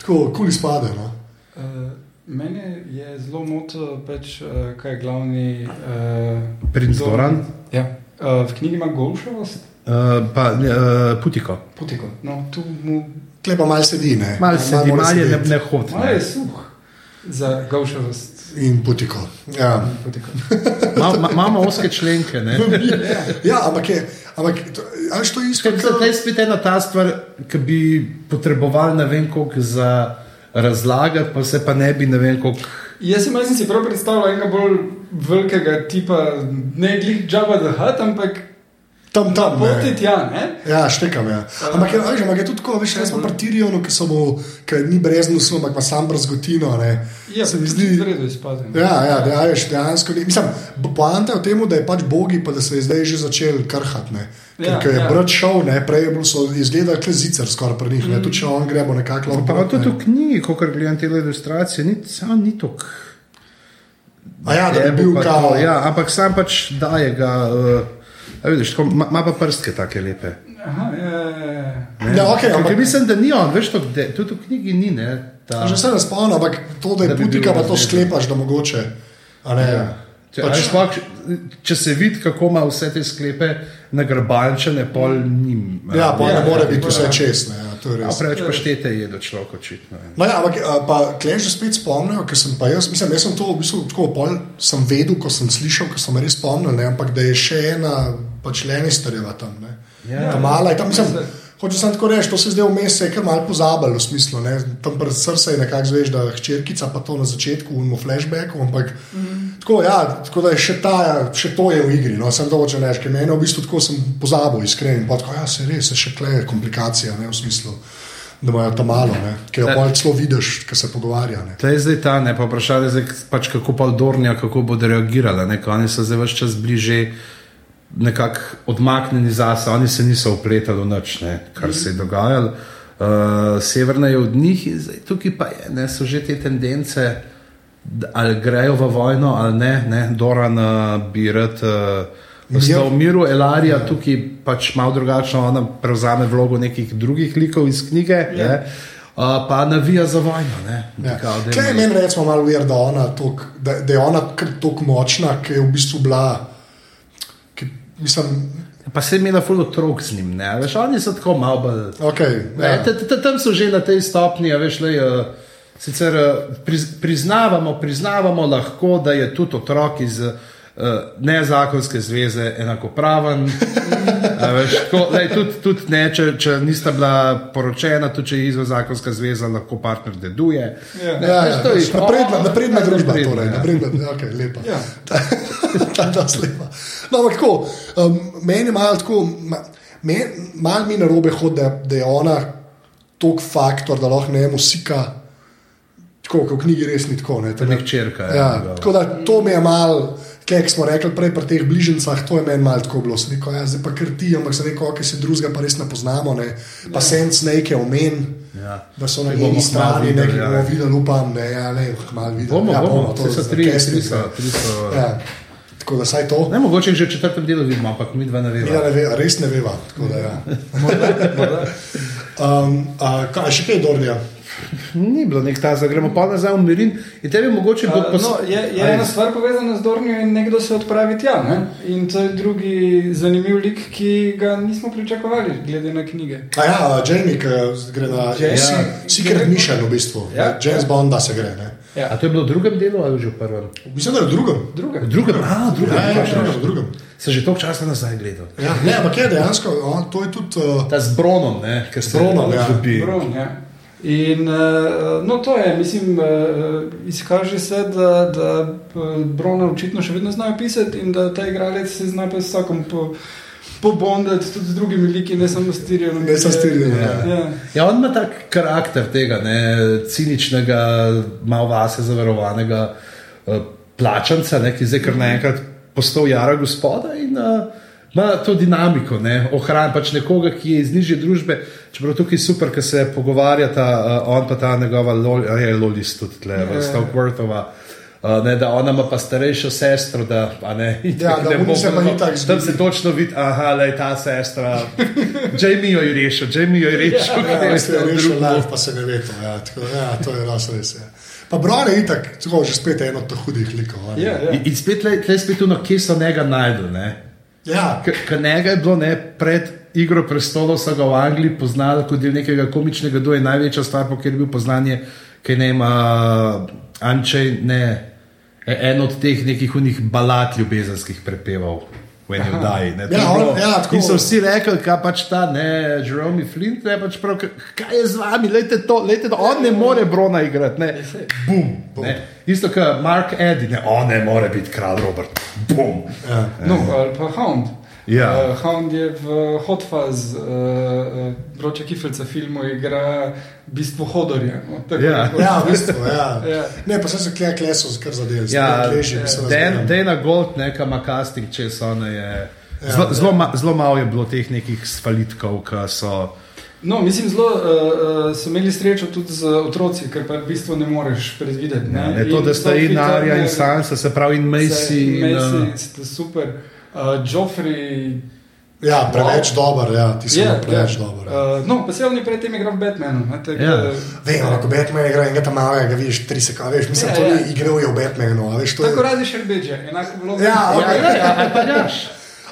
Tako kul izpade. No. Uh, mene je zelo motil, pač, uh, kaj je glavni. Uh, Princ Doran? Ja. Uh, v knjigi ima golšavost, Uh, pa uh, Putiko. potiko. No, tu mu Tle pa malo sedi, ne. Mal se ti, mora mal je ne, ne hod. malo je suh za golšavost. In putiko. Ja. Potiko. Ma- ma- Imamo oske členke. Ne? ja, ampak je. Ampak, to, a veš, to je isto, to je spet ena ta stvar, ki bi potrebovali ne vem koliko za razlagati, pa se pa ne bi ne vem koliko. Jaz sem, jaz sem si prav predstavljal enega bolj velikega tipa, ne glih Jabba the Hutt, ampak tam, tam. ne. poti tja, ne? Ja, štekam. Ja. Ampak, je, a veš, ampak je tudi tako, veš, jaz sem pri Tirionu, ki, so mu, ki ni brez nosu, ampak ima sam brzgotino. Ne. Ja, se mi v zdi. redu izpade. Ja, ja, da, a veš, dejansko ni. Mislim, poanta je v tem, da je pač bogi, pa da se je zdaj že začel krhati. ne. Ker Ja, ja, je ja. brat šel, ne, prej je bil so izgledal kot zicer skoraj pri njih. Mm. Tudi če on gremo nekako lahko. Pa tudi ne. v knjigi, ko gledam te ilustracije, ni, sam ni tok. A ja, da bi bil kao. Ja, ampak sam pač daje ga. Uh, a vidiš, tako, ma, ima pa prste take lepe. Aha, ja, ja, ja. Ja, okay, ampak, mislim, da ni on, veš, to, de, tudi v knjigi ni. Ne, ta, že se ne spomnim, ampak to, da je Da bi putika, pa to sklepaš, da mogoče. a Ne, Ja. Če, Pač- sploh, če se vidi, kako ima vse te sklepe nagrbančene, pol njim. Ja, pa Ja, ne more biti vse čestne. Ja, je Ja, preveč paštete je do človeka očitno. ja. No, ja, ampak klej že spet spomnijo, ker sem pa jaz, mislim, jaz sem to v bistvu tako pol, sem vedel, ko sem slišal, ko sem res spomnil, ne, ampak da je še ena pač Lenisterjeva tam. Ne. Ja. Ta mala je tam, mislim, Hoče sem tako reči, to se zdaj vmes je kar malo pozabilo, v smislu, ne? tam pred srcem je nekako zveš, da je hčerkica pa to na začetku, v flashbacku, ampak mm. tako, ja, tako da je še, ta, še to je v igri, no, sem to hoče reči, ker meni v bistvu tako sem pozabil, iskren, pa tako, ja, se res, je še kleje komplikacija, ne, v smislu, da imajo to malo, ne, ker jo bolj celo vidiš, ker se pogovarja, ne. To je zdaj ta, ne pa vprašanje, zdaj, pač kako pa Dornija, kako bodo reagirali, ne, ko oni so zdaj vse čas bliže nekako odmaknjeni zase, oni se niso upletali v noč, ne, kar se je dogajalo. Uh, severna je od njih, in zdaj tukaj pa je, ne, so že te tendence, ali grejo v vojno ali ne. ne Doran uh, bi rad uh, ostal v miru, Elarija tukaj pač malo drugačno, ona prevzame vlogo nekih drugih likov iz knjige. Ja. Ne, Uh, pa navija za vojno. Ja. Kaj je meni, recimo, malo uvir, da, ona tok, da, da je ona tako močna, ki je v bistvu bila Mislim, pa se je imela ful otrok z njim, ne veš, oni so tako malo bolj. Okay, ja. Tam so že na tej stopni, veš, le. Uh, Sicer priznavamo, priznavamo lahko, da je tudi otrok iz uh, nezakonske zveze enakopraven. veš, tako, lej, tudi, tudi ne, če, če nista bila poročena, tudi če je izven zakonska zveza, lahko partner deduje. Ja, ne, ja, ja, je, napredna, napredna družba, torej. Ja. Napredna, okay, lepa. Ja. ta, ta, slepa. No, ampak tako, um, meni je malo tako, malo mi na robe hodi, da, da je ona tok faktor, da lahko ne musika. Tako, kot v knjigi res ni tako. Ne, nek črka. Ja, tako da to mi je malo, kaj smo rekli prej pri teh bližnjicah, to je meni malo tako bilo. Neko, ja, zdaj pa krti, ampak se neko, ki se drugega pa res ne poznamo. Ne. Pa ja. senc nekaj omen, ja. da so na njeni strani nekaj ja. bomo videli, upam, ne, ja, ne, malo videli. Bomo, ja, bomo, to so tri. Tri so. Ja. Tako da saj to. Ne, mogoče že v četrtem delu vidimo, ampak mi dva ne vemo. Ja, ne ve, res ne veva. Ja. um, a, kaj, še kaj je Dornija? Ni bilo nek ta, gremo pa nazaj v Mirin. Tebi mogoče uh, pos... no, je, je ena stvar povezana z Dornijo in nekdo se odpravi tja. Ne? In to je drugi zanimiv lik, ki ga nismo pričakovali, glede na knjige. A ja, Jamie, ki gre na Secret Mission v bistvu. Ja. James Bonda se gre. Ne? Ja. A to je bilo v drugem delu ali že v prvem? Mislim, da je v drugem. drugem. V drugem, a, drugem. Ja, ja, ja, v drugem. Se že toliko časa nazaj gledal. Ja, ne, ampak je dejansko, on, to je tudi. Uh, Ta z Bronom, ne, ker se Bronom, ja. Bron, ja. In uh, no, to je, mislim, uh, izkaže se, da, da Brona očitno še vedno znajo pisati in da ta igralec se zna pa s vsakom. Po, pobondati tudi z drugimi liki, ne samo s Tirijem. Ne samo s Tirijem. Ja. Ja. ja, on ima tak karakter tega ne, ciničnega, malo vase zavarovanega uh, plačanca, ne, ki zdaj kar naenkrat postal jara gospoda in uh, ima to dinamiko, ohranja pač nekoga, ki je iz nižje družbe. Čeprav tukaj je super, ker se pogovarjata, uh, on pa ta njegova lolis tudi tle, ja. Stokeworthova. Uh, ne, da ona ima pa starejšo sestro, da ne, ja, da ne bo se pa ni tako zgodilo. Tam se točno vidi, aha, le ta sestra. Jamie jo je rešil, Jamie jo je rešil. Ja, ja, se je rešil, live, pa se ne ve to. Ja, tako, ja, to je res res. Ja. Pa Brone je itak, tako že spet eno od hudih likov. Ja, ja. In spet le, le spet tuno, kje so njega najdel. Ne? Ja. Ker njega je bilo ne, pred igro prestolov, so ga v Angliji poznali kot del nekega komičnega, kdo je največja stvar, ker je bil poznanje, ki ne ima Ančej, ne. E, en od teh nekih unih balad ljubezenskih prepevov. Ja, on, ja, in so vsi rekli, da pač ta ne, Jerome Flint, ne, pač prav, kaj je z vami, lejte to, lejte to, on ne more Brona igrati. Ne. Bum, Bum. Ne. Isto kot Mark Eddy, ne, on ne more biti kralj Robert. Bum. Ja. No, ali pa Hound. Ja. Uh, Hound je v Hot Fuzz, uh, uh, Broča Kifelca filmu, igra v bistvu Hodorja. No, ja. ja, v bistvu, ja. ja. Ne, pa se kleje kleso, kar zadeva. Ja, ja. Dana Gold, neka ima casting, če so one je. Ja, zelo, zelo, ma, zelo malo je bilo teh nekih sfalitkov, ki so. No, mislim, zelo uh, so imeli srečo tudi z otroci, ker pa v bistvu ne moreš predvideti. Ne? Ja, ne, to, da sta in Arja in Sansa, se pravi in Macy. Macy, in, uh, super. Uh, Joffrey. Ja, preveč wow. dober, ja, ti si yeah, preveč yeah. dober. Ja. Uh, no, pa se on je predtem igral v Batmanu. Yeah. Vem, ko Batman igra in ga tam malo, ga vidiš tri sekunde, veš, mislim, yeah, to yeah. ni igral v Batmanu. Veš, Tako je... radi še rbeže, enako bilo. Ja, okay. ja, ja, ja, pa daš.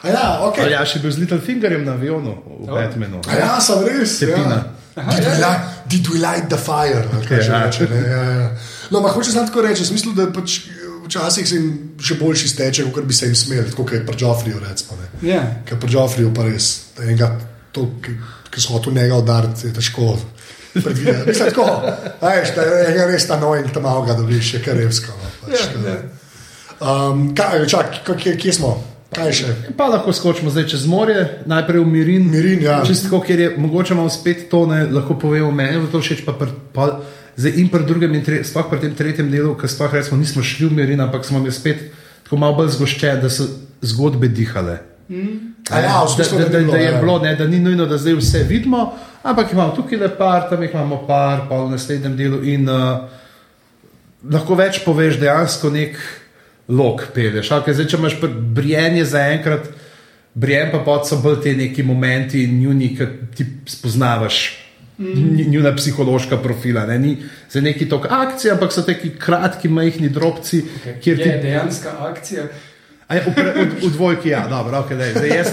Ja, okay. ja, še bil z Little Fingerjem na avionu v oh. Batmanu. A ja, sem res. Ja. Aha, did, ja, we ja. light, did we light the fire? Okay, ja. reče, ja, ja. No, ma hoče samo tako reči, v smislu, da pač včasih se jim še boljši steče, kot bi se jim smeli, kot je pri. Recimo, yeah. Ker pri Joffriju pa res enega, to, ki, ki so hoteli njega udariti, je težko. predvideti. Mislim, tako, a veš, da je res ta noj in tam malo ga dobiš, je karevsko. No, pač, Ja, ja. um, kaj, čak, kje, kje smo? Kaj še? Pa lahko skočimo zdaj čez morje, najprej v Mirin. Mirin, ja. Čisto, ker je mogoče imamo spet to, ne, lahko povemo meni, da to všeč, pa, pr, pa zdaj in pri drugem, in tre, sploh pri tem tretjem delu, ker sploh recimo nismo šli v Mirin, ampak smo bili spet tako malo bolj zgoščeni, da so zgodbe dihale. A ja, v da, smislu, da, da, da je ja. bilo, ne, da ni nujno, da zdaj vse vidimo, ampak imamo tukaj le par, tam jih imamo par, pa v naslednjem delu. In uh, lahko več poveš, dejansko nek lok peleš. Okay, zdaj, če imaš brijenje za enkrat, brijen pa pod so bolj te neki momenti, njuni, ki ti spoznavaš. Mm. Njuna psihološka profila, ne? ni za neki tok akcije, ampak so taki kratki, majhni drobci, kjer ti Je dejanska akcija. A je v, v, v dvojki, ja, dobro, ok, daj, zdaj jaz.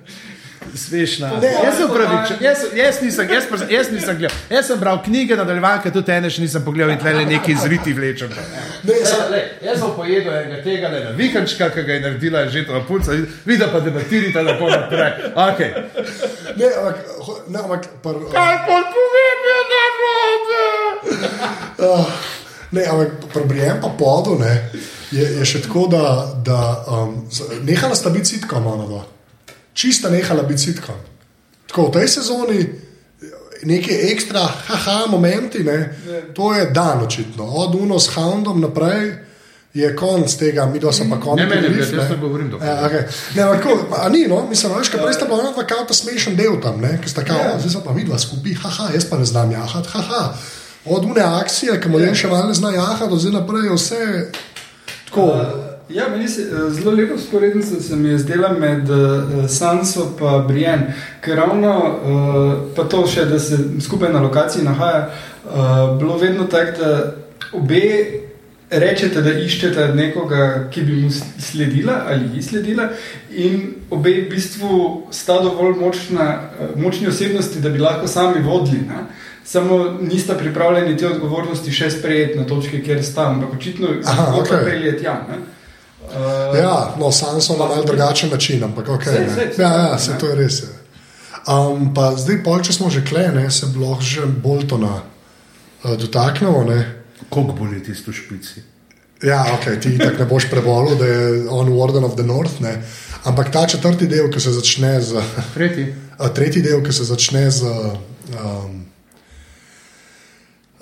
Smešna. Jaz sem upravičen, jaz, jaz nisem, jaz, jaz nisem gledal. Jaz sem bral knjige, nadaljevanke, tudi ene še nisem pogledal in tle le neki zriti vlečem. Ne, sa- Le, jaz sem pojedel enega tega le na vikančka, ki ga je naredila že ta punca, vidi pa debatirite lepo naprej. Okay. ne, ampak, ne, ampak pr, Kaj pa povem, je narobe? Ne, ampak pri Brijem pa podu ne, je, je še tako, da, da um, nehala sta biti sitkom, ona dva. Čista nehala biti sitkom. Tako v tej sezoni neki ekstra, haha, momenti, ne, to je dan očitno. Od Uno s Houndom naprej je konc tega, mi dva smo pa konec. Ne, gledaj, jaz ne govorim dobro. Ja, okay. ne, ampak tako, a ni, no, mislim, veš, kaj prej sta bila ona dva kao ta smešen del tam, ne, ki sta kao, ja. zdaj so pa vidva skupaj, haha, jaz pa ne znam jahati, haha. Od une akcije, ki mu je še malo ne zna jahati, do zdaj naprej je vse tako. Ja, meni se eh, zelo lepo sporednica se mi je zdela med uh, Sanso in Brienne, ker ravno uh, pa to še, da se skupaj na lokaciji nahaja, uh, bilo vedno tako, da obe rečete, da iščete nekoga, ki bi mu sledila ali ji sledila, in obe v bistvu sta dovolj močna, močni osebnosti, da bi lahko sami vodili. Ne? Samo nista pripravljeni te odgovornosti še sprejeti na točki, kjer sta, ampak očitno Aha, zgodba okej. pelje tja. ne. Uh, Ja, no, Sanso na mal drugačen način, ampak ok. Sej, sej, sej, Ja, ja, se to je res. Je. Um, pa zdaj, pol, če smo že klene, se bi lahko že Boltona uh, dotaknemo. Ne? Koliko boli tisto v špici? Ja, ok, ti tako ne boš prebolel, da je on Warden of the North. Ne? Ampak ta četrti del, ki se začne z. Tretji. A tretji del, ki se začne z um,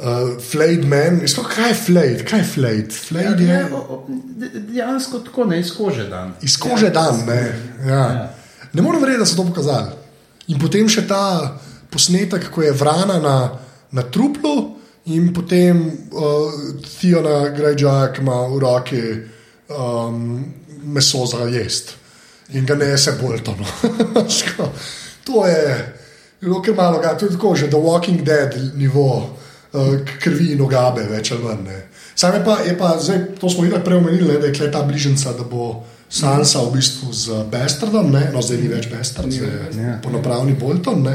uh, Flayed Man. Isto, kaj je Flayed? Kaj je Flayed? Flayed je Ja, de- dejansko tako ne iz kože dan. iz kože dan. Ne, ja. ne morem verjeti, da so to pokazali. In potem še ta posnetek, ko je vrana na, na truplu, in potem uh, Theona Greyjoy, ki ima v roki um, meso za jesti in ga nese Boltonu. to je zelo kar malo, ga, to je tako že The Walking Dead nivo uh, krvi in ogabe, več ali manj. Sam je pa, je pa zdaj, to smo videli prej omenili, da je ta bližnjica, da bo Sansa v bistvu z Bestardom, ne, no zdaj ni več Bestard, zdaj je polnopravni Bolton. Ne.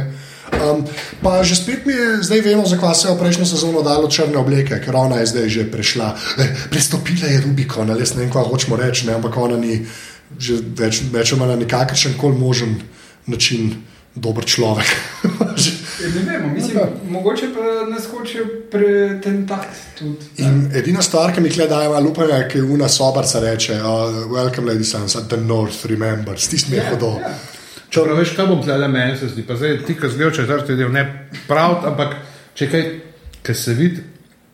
Um, pa že spet mi je, zdaj vemo, zakaj se je v prejšnjo sezono dalo črne obleke, ker ona je zdaj že prešla. Eh, prestopila je Rubikon, ali ne vem, kaj hočemo reči, ne, ampak ona ni že več, več ali manj na nikakršen koli možen način dober človek. Ja, Ne vemo, mislim, mogoče pa nas hočejo pretentati tudi. In edina stvar, ki mi kle daje malo upanja, je, ki una sobarca reče: uh, Welcome, lady Sansa, the North remembers, ti smo jih hodo. Če prav veš, kaj bom tle meni se zdi, pa zdaj ti, ki zgledaš četrti del, ne prav, ampak če kaj, ki se vidi,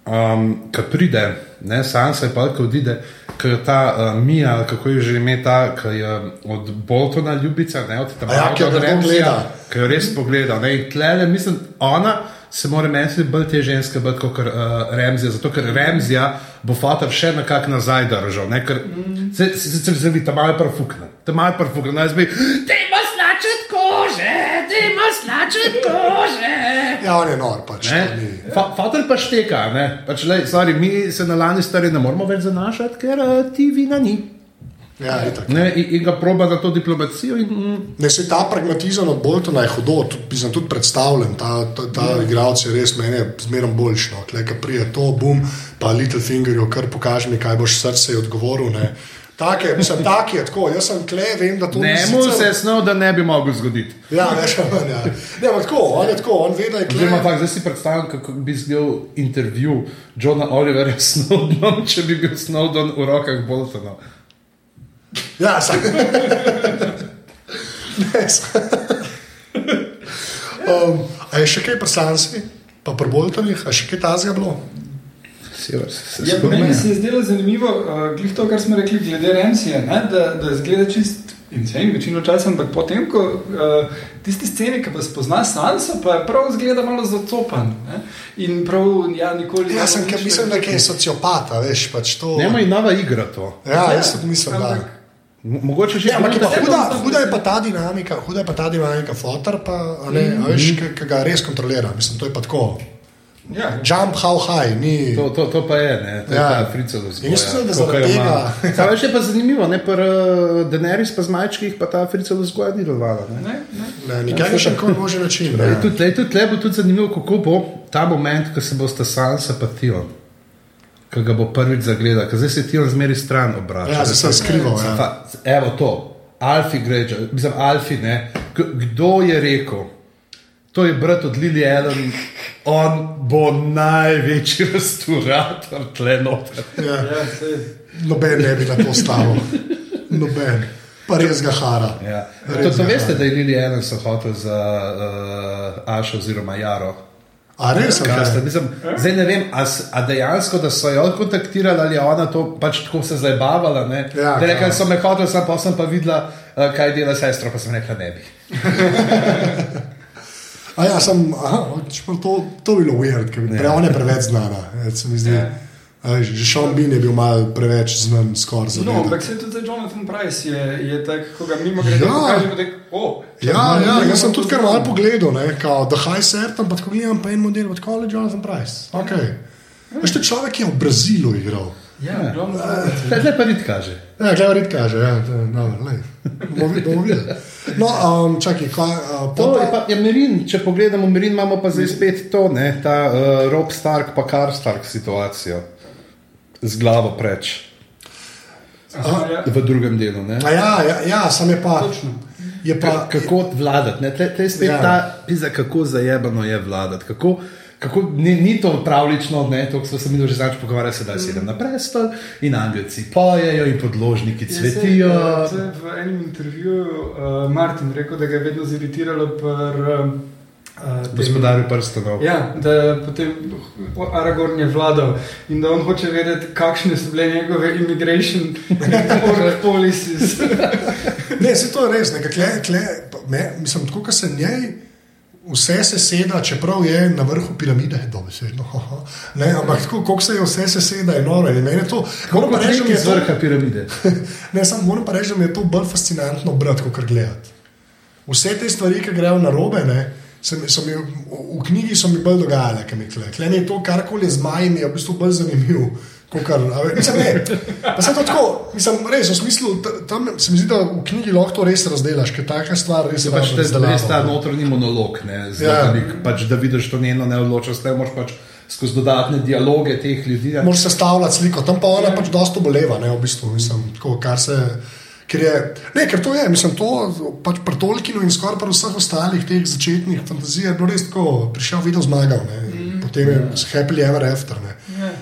um, ki pride, ne, Sansa je pa, ki odide, je ta uh, Mija, kako je že ime ta, ki je od Boltona ljubica, ne, od tam A ja, ki jo grdo gleda. ki jo res pogleda. Ne, in tle, ne, mislim, ona se mora meni zdi bolj te ženske, bolj kot uh, Remzija, zato ker Remzija bo fotor še nekako nazaj držal, ne, ker se, se, se, se vidi, ta malo prfukne, ta malo prfukne, jaz bi, ti imaš slačet imaš slačet kože. Ja, on je nor, pač. Fa, Fater pa šteka, ne? pač, lej, sorry, mi se na lani stari ne moramo več zanašati, ker uh, ti vina ni. Ja. Ne? In, in ga proba za to diplomacijo. In, mm, Ne, se ta pragmatizem od Boltona je hudo, tudi, sem tudi predstavljen. Ta, ta, ta mm. igralec je res meni zmeraj boljši. No. Tle, ki prije to, bum, pa Littlefingerju, kar pokaže mi, kaj boš srce odgovoril. Ne. Take, mislim, tak je tako. Jaz sem kle, vem, da to ni Ne, mu se je snov, da ne bi mogel zgoditi. Ja, veš, ja. Ne, ampak tako, on je tako, on ve, da je kle. Oziroma, fakt, zdaj si predstavljam, kako bi izgledal intervju Johna Oliverja s Snowdenom, če bi bil Snowden v rokah Boltona. Ja, sem. ne, um, a je še kaj poslanci, pa prboltanih, a še kaj tazga bilo? Sever, se Ja, meni se je zdelo zanimivo, uh, glih to, kar smo rekli glede Remsija, ne, da, da zgleda čist insane večino časa, ampak potem, ko uh, tiste scene, ki pa spozna Sansa, pa je prav zgleda malo zacopan. Ne, in prav, ja, nikoli Jaz sem, nič ker mislim, da je sociopata, veš, pač to. Nema in nova igra to. Ja, jaz tudi mislim, da. Ampak- Mo- Mogoče že Ja, ampak je pa Ja, huda, to- huda je pa ta dinamika, huda je pa ta dinamika, fotor pa, a ne, a veš, ki- ki ga res kontrolira, mislim, to je pa tako. Ja, Jump how high, ni. To, to, to pa je, ne? to je Ja. ta fricov vzgoja. In jaz mislim, da zaradi tega- Samo še pa zanimivo, ne, pa uh, Daenerys pa z majčkih pa ta fricov vzgoja ni delovala. ne. ne, ne. Ne, nikaj še nikoli može način. Ne. Tudi lej, tudi tle bo tudi zanimivo, kako bo ta moment, ko se bosta Sansa pa Tion, ko ga bo prvič zagledal, ker zdaj se Tion zmeri stran obrača. Ja, zdaj se je skrival. Ja. Pa, evo to, Alfi Grejča, mislim, Alfi, ne. Kdo je rekel? To je brat od Lili Allen, on bo največji restaurator tle noter. Ja. Ja. Noben ne bi na to stavil. Noben. Pa res ga hara. Ja. Res To, to veste, hara. da je Lili so hotel za uh, Ašo oziroma Jaro. A res je? Kasta, Okay. mislim, zdaj ne vem, a, s- a dejansko, da so jo kontaktirali ali je ona to pač tako se zabavala. Ne? Ja, Da rekla, klar. so me hoteli, sem pa sem pa videla, uh, kaj dela sestra, pa sem rekla, ne bi. A ja, sem, aha, to, to bi bilo weird, ker Ja. pre, ona je preveč znana. se mi zdi. Ja. A veš, Že Sean Bean je bil mal preveč znan, skoraj za No, no, ampak se tudi Jonathan Price je, je tak, ko ga mimo grede Ja. pokaže, da je, oh, Ja, ja, ga jaz sem tudi kar malo pogledal, ne, kao The High Sertan, pa tako gledam pa en model, pa je Jonathan Price. Okay. Veš, to je človek, ki je v Brazilu igral. Ja, Jonathan Price. Le pa rit kaže. Ja, gledaj, red kaže, ja, dobro, lej. Bomo vid- bomo videli. No, um, čakaj, kaj, uh, To pol je pa, pa je Merin, če pogledamo Merin, imamo pa zdaj spet to, ne, ta uh, Rob Stark pa Kar Stark situacijo. Z glavo preč Aha, ja. v drugem delu. Ne? a ja, ja, ja, sam je pa. Točno. Je pa Ka, kako vladati. Tle je spet Ja. ja. ta pizza, kako zajebano je vladati. Kako, kako, ni, ni to pravlično, ne, to smo se mi že znaš pogovarjali, sedaj sedem na prestol in angelci pojejo in podložniki cvetijo. Ja, eh, v enem intervjuju uh, Martin rekel, da ga je vedno ziritiralo pri uh, tem- Gospodarju prstanov. Ja, da je potem Aragorn je vladal in da on hoče vedeti, kakšne so bile njegove immigration work policies. Ne, se to je res, nekaj, me, mislim, tako, kot se njej vse seseda, čeprav je na vrhu piramide, dobesedno. haha, Ne, ampak tako, kot se je vse seseda, je noro. In meni je to, moram pa Kako reči, da je to, vrha piramide. ne, samo moram pa reči, da mi je to bolj fascinantno brati, kot gledati. Vse te stvari, ki grejo na robe, ne, se mi, so mi, v, v knjigi so mi bolj dogajale, kaj mi kle. Kle je to, karkoli z majem, je v bistvu bolj zanimivo. Kar, ve, mislim, ne, pa sem to tako, mislim, res, v smislu, ta- tam se mi zdi, da v knjigi lahko to res razdelaš, ker taka stvar res Je pač dobro te, res ta notranji monolog, ne, Ja. ja. velik, pač, da vidiš to njeno neodločnost, ne moraš pač skozi dodatne dialoge teh ljudi. Ja. Moraš sestavljati sliko, tam pa ona pač dosta boleva, ne, v bistvu, mislim, tako, kar se. Ker, je, ne, ker to je, mislim, to pač pri Tolkienu in skoraj pri vseh ostalih teh začetnih fantazij je bilo res tako, prišel, videl, zmagal, ne, mm. potem je happily ever after. Ne.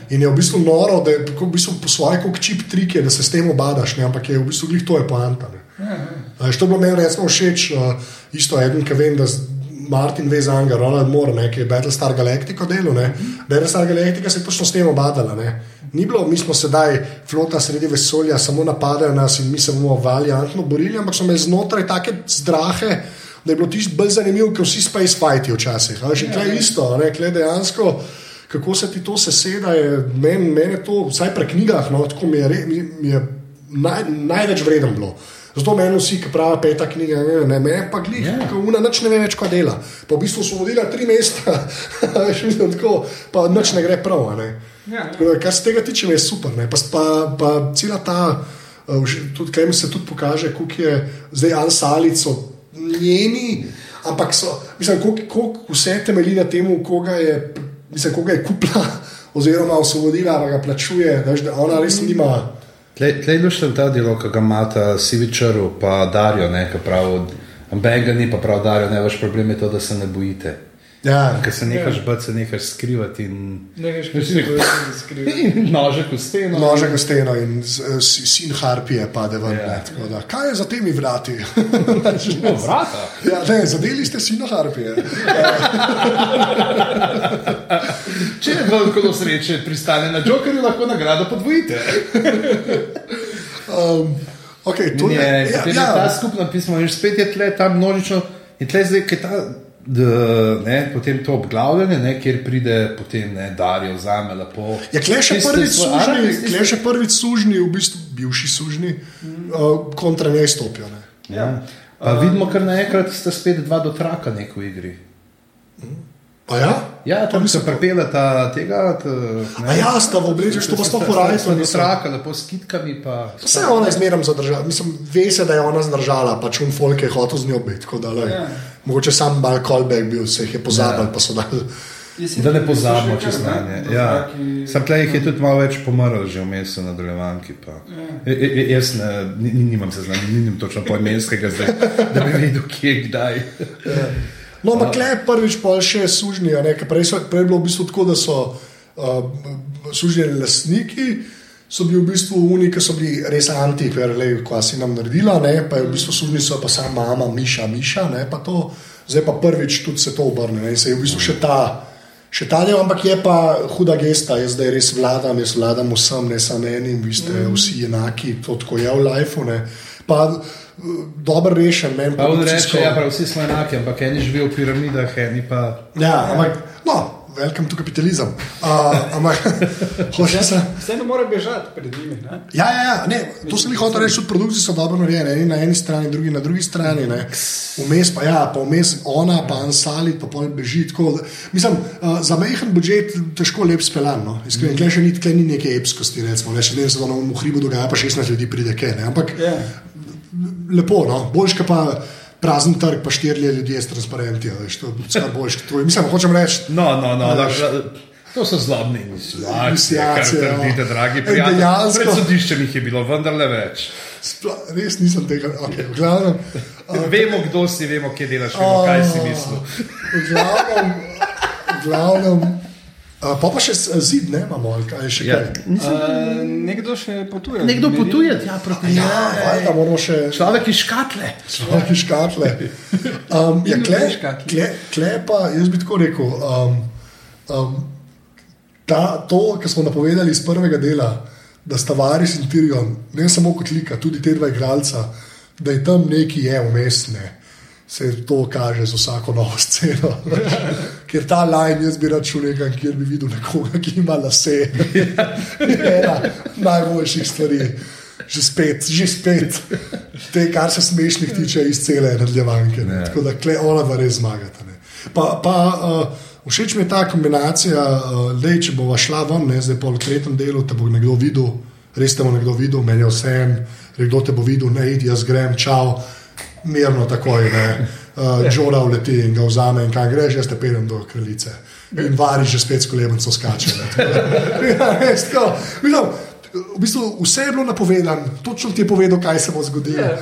Ja. In je v bistvu noro, da je tako v bistvu po svoje kot čip trik, je, da se s tem obadaš, ne, ampak je v bistvu glih to je poanta. Ne. Ja, to je bilo meni recimo všeč, uh, isto eden, ki vem, da Martin ve za Anga, Ronald Moore, ne, ki je Battlestar Galactica delal. ne. Battlestar Galactica se je točno s tem obadala. Ne. Ni bilo, mi smo sedaj flota sredi vesolja, samo napadajo nas in mi se bomo valiantno borili, ampak so imeli znotraj take zdrahe, da je bilo tisto bolj zanimivo, kot vsi space fighti včasih. Ali že kaj isto, ne, kaj dejansko. Kako se ti to seseda, je meni men to, vsaj pri knjigah, no, tako mi je, re, mi, mi je naj, največ vreden bilo. Zato meni vsi, ki pravijo, peta knjiga, ne, ne me pa glih, Ja. yeah. una nič ne ve več, kaj dela. Pa v bistvu so vodila tri mesta, veš, mislim, tako, pa nič ne gre prav. a Ne. Ja, Tako da, Kar se tega tiče, je super. Ne. Pa, pa, pa cela ta, vš- tudi kaj mi se tudi pokaže, koliko je zdaj Ansalico njeni, ampak so, mislim, koliko, koliko vse temelji na tem, koga je, mislim, koga je kupila. Oziroma, osvobodila, pa ga plačuje, veš, da ona res nima. Tlej je lušten ta dialog, ki ga imata Sivičaru, pa Darijo, ne, ki pravi, Benga ni pa prav Darijo, ne, vaš problem je to, da se ne bojite. Ja, Ker se nehaš bati, se nehaš skrivati in, Ne bojo skrivati. nožek v steno. Nože ga steno in sin Harpije pade ven. Ja. ne, tako da, Kaj je za temi vrati? No, vrata. ja, ne, zadeli ste sina Harpije. Če je bilo kolo sreče, pristane na Jokerju, lahko nagrado podvojite. Um, okay, to je, Je, ja, ja. ta skupna pisma, in spet je tle ta množično. In tle zdaj, ki ta, d, ne, potem to obglavljanje, ne, kjer pride potem ne, Darijo vzame lepo. Ja, kle še prvič sužni, ne, tiste- kle še prvič sužni, v bistvu bivši sužni, uh, kontra njej stopijo. Ne. Ja. Pa vidimo, kar naenkrat sta spet dva do traka neko v igri. A ja? Ja, tam se prepelata tega. T, A ja, sta v oblečih, to pa sploh porajstvo Do niso. traka, lepo s kitkami. Pa, Vse je ona zmeraj zadržala, mislim, ve se, da je ona zdržala, pač un folk je hotel z njo biti. Ja. Mogoče sam mal callback bil, se jih je pozabil, Ja. pa so dali. Da ne pozabimo, če znanje. Ja. Sam tle jih je tudi malo več pomrl, že vmes v nadaljevanki. Pa. Ja. Jaz ne, ni- ni- nimam seznanja, nimam točno poimenskega zdaj, da bi vedel, kje, kdaj. No, ampak le prvič pol še sužnji, ker prej, so, prej je bilo v bistvu tako, da so uh, sužnjeni lastniki. So bili v bistvu oni, ki so bili res anti, ker le, ko si nam naredila, ne, pa je v bistvu sužnji so pa sama mama, miša, miša, ne, pa to, zdaj pa prvič tudi se to obrne, ne, se je v bistvu še ta, še ta del, ampak je pa huda gesta, jaz zdaj res vladam, jaz vladam vsem, ne samo enim, vi ste mm. vsi enaki, to tako je v lifeu, ne, pa dobro rešen, meni Pa on reče, ja, prav, vsi smo enaki, ampak eni živijo v piramidah, eni pa. Ja, ampak, no, welcome to kapitalizem. Uh, ampak, hoče se. Vseeno mora bežati pred njimi. Ne? Ja, ja, ja ne, to sem jih hotel reči, tudi produkcije so dobro narejene, eni na eni strani, drugi na drugi strani. Ne. Vmes pa ja, pa vmes ona, pa Ansali, pa pol beži. Tako, da- mislim, uh, za majhen budžet težko lep speljan. No. Iskreno, mm. še ni, ni neke epskosti, recimo, ne, še ne se to na hribu dogaja, pa 16 ljudi pride, kaj ne. Ampak Ja. Lepo, no, boljš pa prazen trg, pa štirje ljudje s transparenti, a veš, to je boljš. Mislim, hočem reči. No, no, no, da, da, to so zlobne insinuacije, kar ja. trdite, dragi prijatelji. dejansko- Pred sodiščem jih je bilo vendarle več. Spla, res nisem tega, okay, v glavnem. Vemo, kdo si, vemo, kje delaš, vemo, kaj si mislil. V glavnem, v glavnem uh, pa pa še zid, ne imamo, ali kaj še Ja. kaj. Uh, nekdo še potuje. Nekdo Merino. potuje tja proti Ja, valjda moramo še Človek iz škatle. človek iz škatle. Um, ja, kle, kle, kle pa, jaz bi tako rekel, um, um, ta, to, kar smo napovedali iz prvega dela, da sta Varis in Tyrion, ne samo kot lika, tudi te dva igralca, da je tam neki je umestne. Se to kaže z vsako novo sceno. Ker ta line, jaz bi rad šel nekam, kjer bi videl nekoga, ki ima lase. Je ena najboljših stvari. Že spet, že spet, te, kar se smešnih tiče iz cele nadaljevanke. ne. Tako da kle, ona dva res zmagata. ne. Pa, pa uh, všeč mi je ta kombinacija, uh, da če bova šla ven, ne, zdaj po tretjem delu, te bo nekdo videl, res te bo nekdo videl, meni je vse en, kdo te bo videl, ne idi, jaz grem, čau, mirno takoj. ne. Uh, Džora vleti in ga vzame, in kaj greš, jaz te peljem do kraljice. In vari že spet s kolebenco skače. Ja, res, tako. Mislim, V bistvu vse je bilo napovedano, točno ti je povedal, kaj se bo zgodilo. Ja.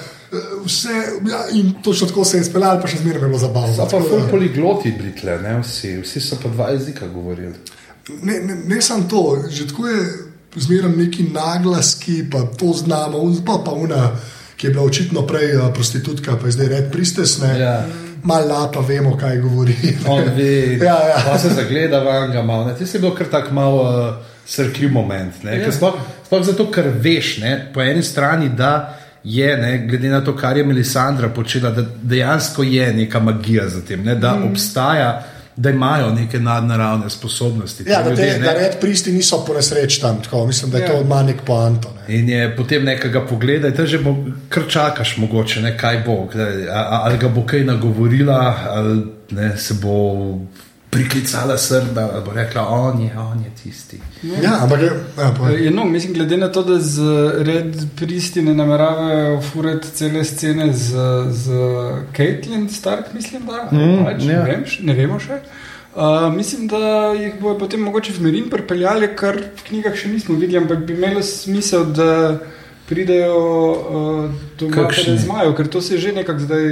Vse, ja, in točno tako se je speljal, pa še zmeraj je bilo zabavno. So pa Tako poligloti bili tle, ne vsi, vsi so pa dva jezika govorili. Ne, ne, ne samo to, že tako je zmeraj neki naglaski, pa to znamo, pa pa una, ki je bila očitno prej uh, prostitutka, pa je zdaj red pristesne. Ja. Mal lapa, vemo, kaj govori. On ve, Ja, ja. pa se zagleda vanga malo. ne. Ti si bil kar tak malo uh, srhljiv moment. Ja. Sploh, sploh zato, ker veš, ne, po eni strani, da je, ne, glede na to, kar je Melisandra počela, da dejansko je neka magija za tem, ne, da mm. obstaja, da imajo neke nadnaravne sposobnosti. ti Ja, da, te, ljudje, ne. da red pristi niso po nesreč tam, tako, mislim, da je Ja. to ima nek poanto. Ne. In je potem nekega pogleda, te že mo- kar čakaš, mogoče, ne, kaj bo, kdaj, a- a- ali ga bo kaj nagovorila, ali ne, se bo priklicala srba, ali bo rekla, on je, on je tisti. Ja, ampak je, ja, pa, Ja, no, mislim, glede na to, da z Red Pristi ne nameravajo furati cele scene z, z Caitlin Stark, mislim, da Mm, pač, ja. ne, vem, še- ne vemo še. Uh, mislim, da jih bojo potem mogoče v Merin pripeljali, kar v knjigah še nismo videli, ampak bi imelo smisel, da pridejo uh, do Kakšni? matere zmajev, ker to se je že nekako zdaj.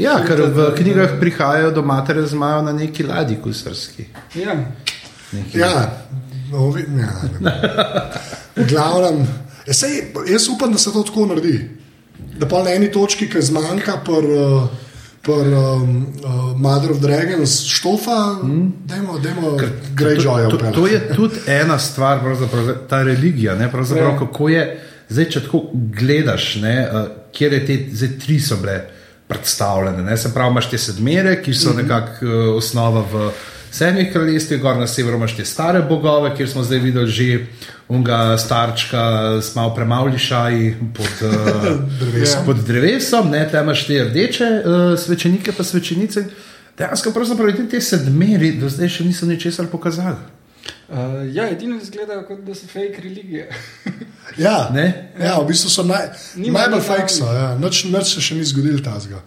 Ja, ker v knjigah prihajajo do matere zmajev na neki ladji kusarski. Ja. Neki- Ja, no, vi- ja, v glavnem. Ja, sej, jaz upam, da se to tako naredi. Da pa na eni točki, ki zmanjka, pri uh, um, uh, Mother of Dragons, štofa, mm. dajmo, dajmo Greyjoy To, to, to je tudi ena stvar, ta religija. Ne, pravzaprav, Ja. kako je, zdaj, če tako gledaš, ne, uh, kjer je te zdaj, tri so bile predstavljene. Ne, se pravi, imaš te sedmere, ki so nekako uh, osnova v sedmih kraljestvih, gor na severu imaš te stare bogove, kjer smo zdaj videli že unga starčka s malo premavli šaji pod, uh, pod drevesom, ne, tam imaš te rdeče uh, svečenike, pa svečenice. Dejansko, pravzaprav, te sedmeri do zdaj še niso ničesar pokazali. Uh, ja, edino izgledajo, kot da so fake religije. Ja, Ne? ja, v bistvu so naj, najbolj fake. So, ja. Nič, nič se še ni zgodilo tazga.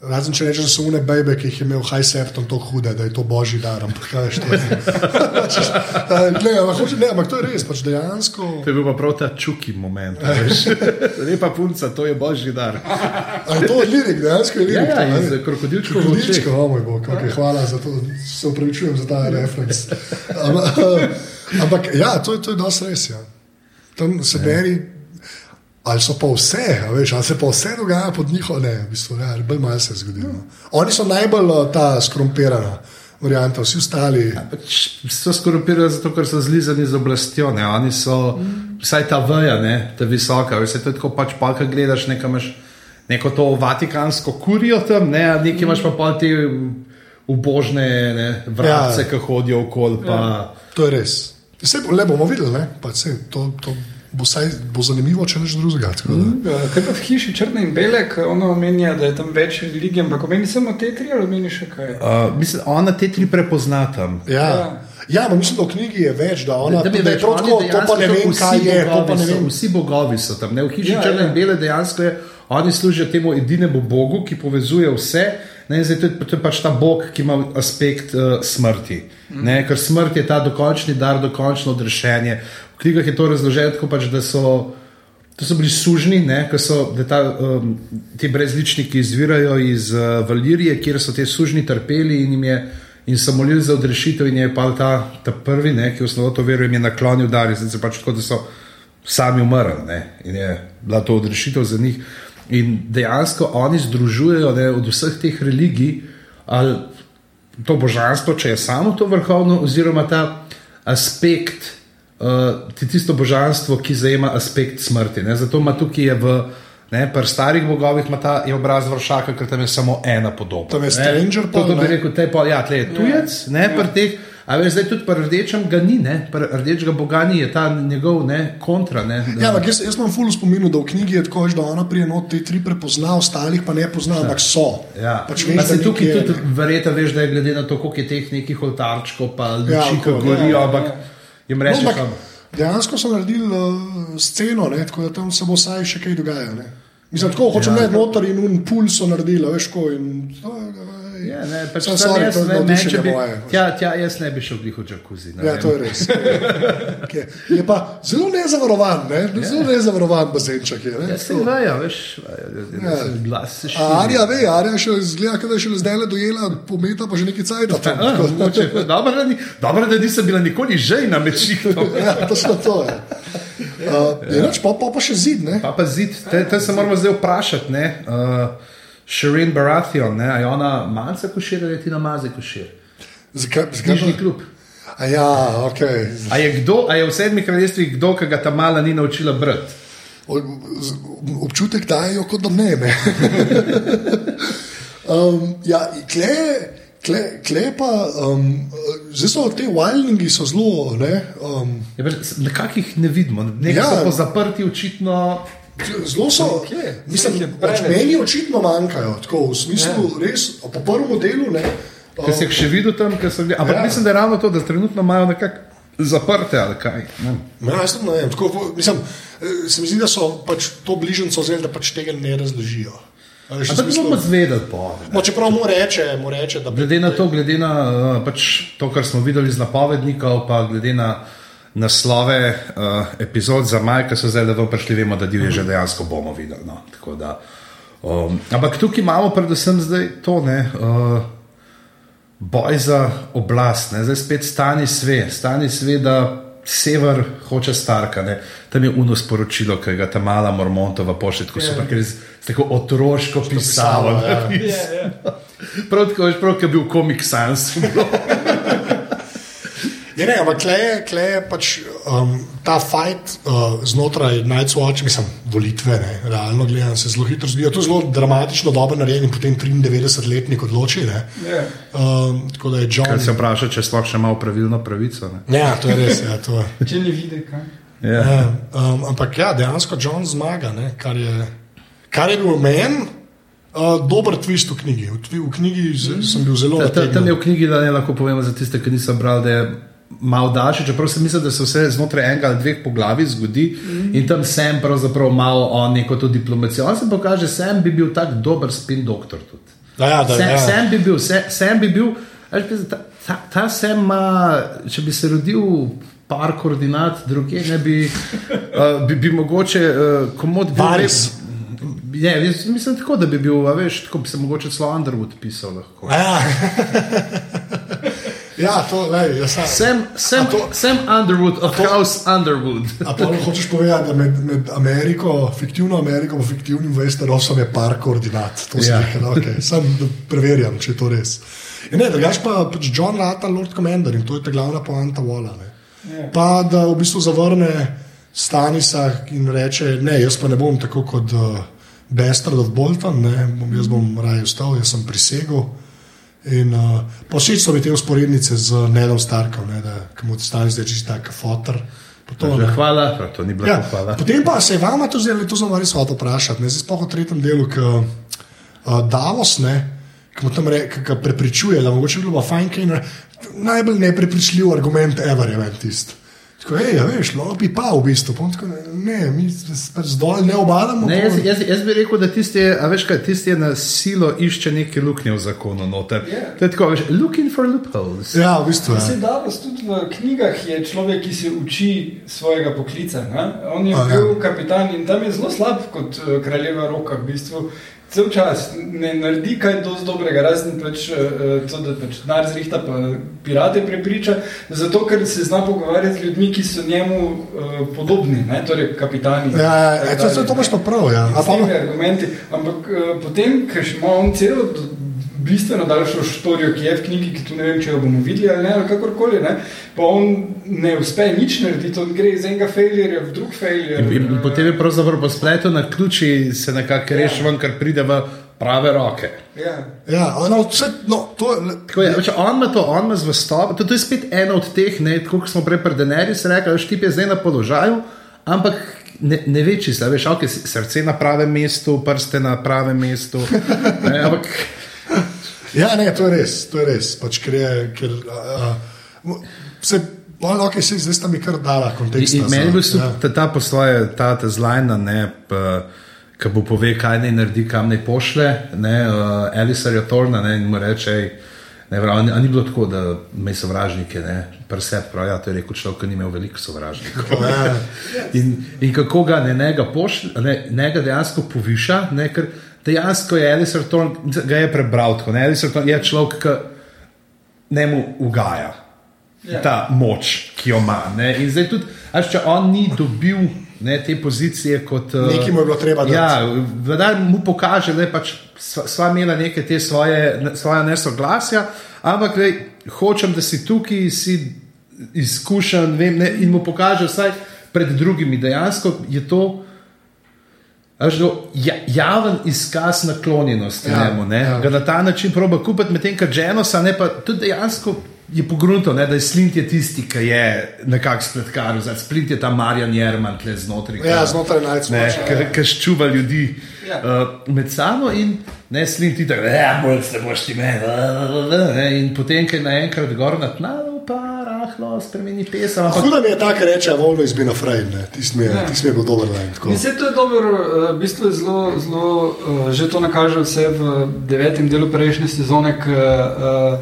Razen če rečeš, da so une bebe, ki jih je imel High Septon tako hude, da je to božji dar. Ampak, kaj to je. ne, ampak, hoče- ne, ampak to je res, pač dejansko. To je bil pa prav ta čuki moment. Lepa punca, to je božji dar. A je to lirik, dejansko je Ja, lirik. ja, to, iz krokodilčkov Krokodilčko, oči. o moj bog, okay, hvala za to, se upravičujem za ta referenc. Ampak, ampak ja, to je, to je dosti res. Ja. Tam se beri, ali so pa vse, veš, ali se pa vse dogaja pod njihovo, ne, v bistvu, ne, bolj malo se je zgodilo. no. Oni so najbolj eh, ta skrompirana varianta, vsi ostali. Pač So skorumpirani zato, ker so zlizani z oblastjo. Ne? Oni so, vsaj ta veja, ne? ta visoka, saj to je tako pač pa, kaj gledaš, nekaj imaš neko to vatikansko kurijo tam, ne, nekaj imaš pa pol te ubožne ne, vrabce, Ja. ki hodijo okoli. Pa, To je res. Vse le bomo videli, ne, pa sej, to, to bo, saj, bo zanimivo, če neč drugega. tako da. Uh, kaj pa v hiši črne in bele, ono omenja, da je tam več religij, ampak omeni samo te tri ali omeni še kaj? uh, mislim, ona te tri prepozna tam. Ja. Ja, ampak mislim, da v knjigi je več, da ona Da bi da je oni tako, to pa ne vem, vsi kaj je, to pa bogovi ne so- vem. Vsi bogovi so tam, ne v hiši Ja, črne ja. in bele, dejansko je, oni služijo temu edinemu bogu, ki povezuje vse. Ne, zdaj, to, je, to je pač ta bog, ki ima aspekt uh, smrti. Ne, ker smrt je ta dokončni dar, dokončno odrešenje. Knjigah je to razloženo tako, pač, da so. To so bili sužni, ne, so da ta, um, ti brezličniki izvirajo iz uh, Valirije, kjer so ti sužni trpeli in, jim je, in so molili za odrešitev, in je pa ta, ta prvi, ne, ki v osnovo to veruje, jim je naklonil dar, in se pač tako, da so sami umrli ne, in je bila to odrešitev za njih. In dejansko oni združujejo ne, od vseh teh religij, ali to božanstvo, če je samo to vrhovno, oziroma ta aspekt, uh, ti tisto božanstvo, ki zajema aspekt smrti. Ne? Zato ima tukaj je v. Ne, pri starih bogovih ima ta je obraz vršaka, ker tam je samo ena podoba. Tam je ne. stranger To, pol, to bi ne? rekel, te pa, ja, tle je tujec, ne, pri teh. A veš, zdaj tudi pri rdečem ga ni, ne, pri rdečega boga ni, je ta njegov ne, kontra. Ne, da- Ja, ampak jaz, jaz imam ful spominu, da v knjigi je tako, da ona prije not te tri prepozna, ostalih pa ne pozna, ampak so. Ja. Pač Pa veš, se da tukaj nekje- tudi verjete, veš, da je glede na to, koliko je teh nekih oltarčkov, pa luči, Ja, ki okoli, gorijo, ja, ja, ampak ja. Jim No, rečeš, ampak da dejansko so naredili uh, sceno, ne, tako da tam se bo vsaj še kaj dogajalo. ne. Mislim, tako hočem Ja. reči, noter in un pul so naredili, veš, ko in. Ja, ne, pač Sam sam jaz, ne, ne, če bi, moje. tja, tja, jaz ne bi šel glih v džakuzi. Ja, to je res. Okay. Je pa zelo nezavarovan, ne? zelo nezavarovan bazenček. Je, ne? Ja, se vejo, veš, Ja. glas se. A Arja ve, Arja še zgleda, da je še zdaj le dojela, pometa pa že nekaj cajt. Dobro, dobro, da nisem bila nikoli žejna med šihtom. Ja, točno to je. Uh, je noč, pa, pa, pa še zid, ne? Pa pa zid, te, te se moramo zdaj vprašati, ne, uh, Shirin Baratheon, ne, a je ona malce košir ali ti namaze košir? Zakaj? Knjižni zakaj klub. A ja, ok. A je, kdo, a je v sedmih kraljestvih kdo, ki ga ta mala ni naučila brati? Občutek dajo, kot da ne. um, ja, kle, kle, kle pa, um, zdaj so te wildingi zelo, ne. Um, Ja, Nekakih ne vidimo, nekaj Ja. so zaprti očitno. Zelo so, Kje? mislim, je pač meni očitno manjkajo, tako v smislu, ja. res, po prvem delu. Ne, Ker si jih še videl tam, ker so bili. Ampak Ja. mislim, da je ravno to, da trenutno imajo nekako zaprte ali kaj. Ne. Ja, jaz ne vem. Tako, mislim, eh, se mi zdi, da so pač to bližnjico vzeli, da pač tega ne razložijo. Ampak smislu- bomo zvedeli po. No, čeprav mu reče, mu reče, da Glede na to, glede na uh, pač to, kar smo videli iz napovednikov, pa glede na naslove uh, epizod za maj, ki so zdaj lepo prišli, vemo, da divje že dejansko bomo videli. No. Tako Da, um, ampak tukaj imamo predvsem zdaj to, ne, uh, boj za oblast, ne. zdaj spet stani sve, stani sve, da sever hoče starka. Ne. Tam je uno sporočilo, ki ga ta mala Mormontova pošlje, tako super, ker je z- tako otroško pisalo. pisalo, ja. Ja, ja. Prav tako veš, prav, kot je bil komik Sans. Je, ne, ampak klej je, klej je pač um, ta fight uh, znotraj najcvoče, mislim, volitve, ne, realno gledano, se zelo hitro zgodi. To je zelo dramatično dobro narejen in potem 93-letnik odloči. Ne. Ja. Um, tako da je John. Ker se vpraša, če sploh še ima pravilno pravico. Ne? Ja, to je res. Ja, to je. Če ni videti, kaj. Ja. Ja, um, ampak ja, dejansko John zmaga, ne, kar, je, kar je bil meni uh, dober twist v knjigi. V, v knjigi z, sem bil zelo Ta- ta- Tam je v knjigi, da ne lahko povemo za tiste, ki niso brali, da je malo daljši, čeprav se mislim, da se vse znotraj enega ali dveh poglavij zgodi mm. in tam sem pravzaprav malo o neko to diplomacijo. On se pokaže, sem bi bil tak dober spin doktor tudi. Ja, ja, da, Sem, ja. sem bi bil, sem, sem bi bil, pa ta, ta, ta sem ima, če bi se rodil par koordinat druge, ne bi, uh, bi, bi mogoče uh, komod bil. Varis. Ne, jaz mislim tako, da bi bil, veš, tako bi se mogoče celo Underwood pisal lahko. Ja. ja, to je. Ja, sam. Sam, Sam, A to- Sam Underwood of to- House Underwood. A pa hočeš povedati, da med, med Ameriko, fiktivno Ameriko in fiktivnim Westerosom je par koordinat. To Ja. nekaj, okay. Sam preverjam, če je to res. Ja, ne, drugač pa pač John Rata, Lord Commander in to je ta glavna poanta Vola. Ne. Ja. Pa da v bistvu zavrne Stanisa in reče: Ne, jaz pa ne bom tako kot uh, Bastard of Bolton, ne, bom, jaz bom raje vstal, jaz sem prisegel. In uh, posebej so mi te usporednice z Nedom Starkom, ne, da mu Stanis zdaj čisto tak fotor. pa to, ne. Hvala, to ni bila Ja, hvala. potem pa se je vama to zdelo, to sem res hotel vprašati. Zdaj sploh v tretjem delu, ki uh, Davos, ne, ki mu tam re, ki ga prepričuje, da mogoče bi bilo pa fajn, kaj ne, najbolj neprepričljiv argument ever je meni tisti. Tako, hej, ja, veš, lobi pa v bistvu, pa on tako, ne, mi se pač zdolj ne obadamo. Ne, jaz, jaz, jaz bi rekel, da tisti, je- a veš kaj, tisti je na silo išče neke luknje v zakonu. Noter. Ja. To je tako, veš, looking for loopholes. Ja, v bistvu. Se Ja. Davos tudi v knjigah je človek, ki se uči svojega poklica. Ne? On je A, ja. bil kapitan in tam je zelo slab kot eh, kraljeva roka. V bistvu. Cel čas ne naredi kaj dosti dobrega, razen pač, eh, to, da pač denar zrihta, pa pirate prepriča, zato ker se zna pogovarjati z ljudmi, ki so njemu uh, podobni, ne? torej kapitani. Ja, ja, ja, to, to, to imaš pa prav. Ja. A pa, argumenti. Ampak uh, potem, ker ima on celo bistveno daljšo štorijo, ki je v knjigi, ki tu ne vem, če jo bomo videli ali ne, ali kakorkoli, ne, pa on ne uspe nič narediti, on gre iz enega failure v drug failure. In, in potem je pravzaprav po spletu na ključi se nekako reši ven, kar pride v prave roke. Ja. ja, no, vse, no, to, Tako je, če on ima to, on ima zvestobo, to, to je spet ena od teh, ne, tako kot smo prej pri Denerju rekli, veš, tip je zdaj na položaju, ampak ne, ne ve čisto, veš, ok, srce na pravem mestu, prste na pravem mestu, ne, ampak Ja, ne, to je res, to je res. Pač, ker je, ker, uh, se, no, okay, se, zdaj sta mi kar dala kontekst. Meni je bil super ta, ta posloje, ta, ta zlajna, ne, ki bo pove, kaj naj naredi, kam naj pošle, ne, uh, Elisarja Torna ne, in mu reče, "Ej, ne, prav, a ni- a ni bilo tako, da me sovražnike, ne, presep, prav, ja, to je rekel človek, ki ni imel veliko sovražnikov. Ja, In, in kako ga ne, ne ga pošlje, ne, ne ga dejansko poviša, ne, ker dejansko je Elisar Torn, ga je prebral tako, ne, Elisar Torn je človek, ki ne mu ugaja Ja. ta moč, ki jo ima. Ne? In zdaj tudi, až, če on ni dobil ne, te pozicije kot. eh, Nekaj mu je bilo treba dati. Ja, da mu pokaže, da je pač sva, sva imela neke te svoje, svoje nesoglasja, ampak lej, hočem, da si tukaj, si izkušen vem, ne, in mu pokaže vsaj pred drugimi. Dejansko je to. Do ja, javen izkaz naklonjenosti Ja, njemu, ne, ja. ga na ta način proba kupiti, medtem ko Genosa, ne pa tudi dejansko je pogrunto, ne, da je Slint je tisti, ki je nekako spletkar, zdaj Splint je ta Marjan Jerman, tle znotraj. ja znotraj Ne, najcmočnejšega. ki ščuva ljudi Ja. uh, med sabo in ne slin ti tako, da bolj se boš ti meni. In potem, ko je naenkrat gor na tnalu, pa rahlo spremeni pesem. Ampak Huda mi je ta, ki reče, volno iz Bina Freud, tisti mi, tisti mi je bil dober line. tako. Mislim, to je dobro, eh, v bistvu je zelo, zelo eh, že to nakaže vse v devetem delu prejšnje sezone, ki uh,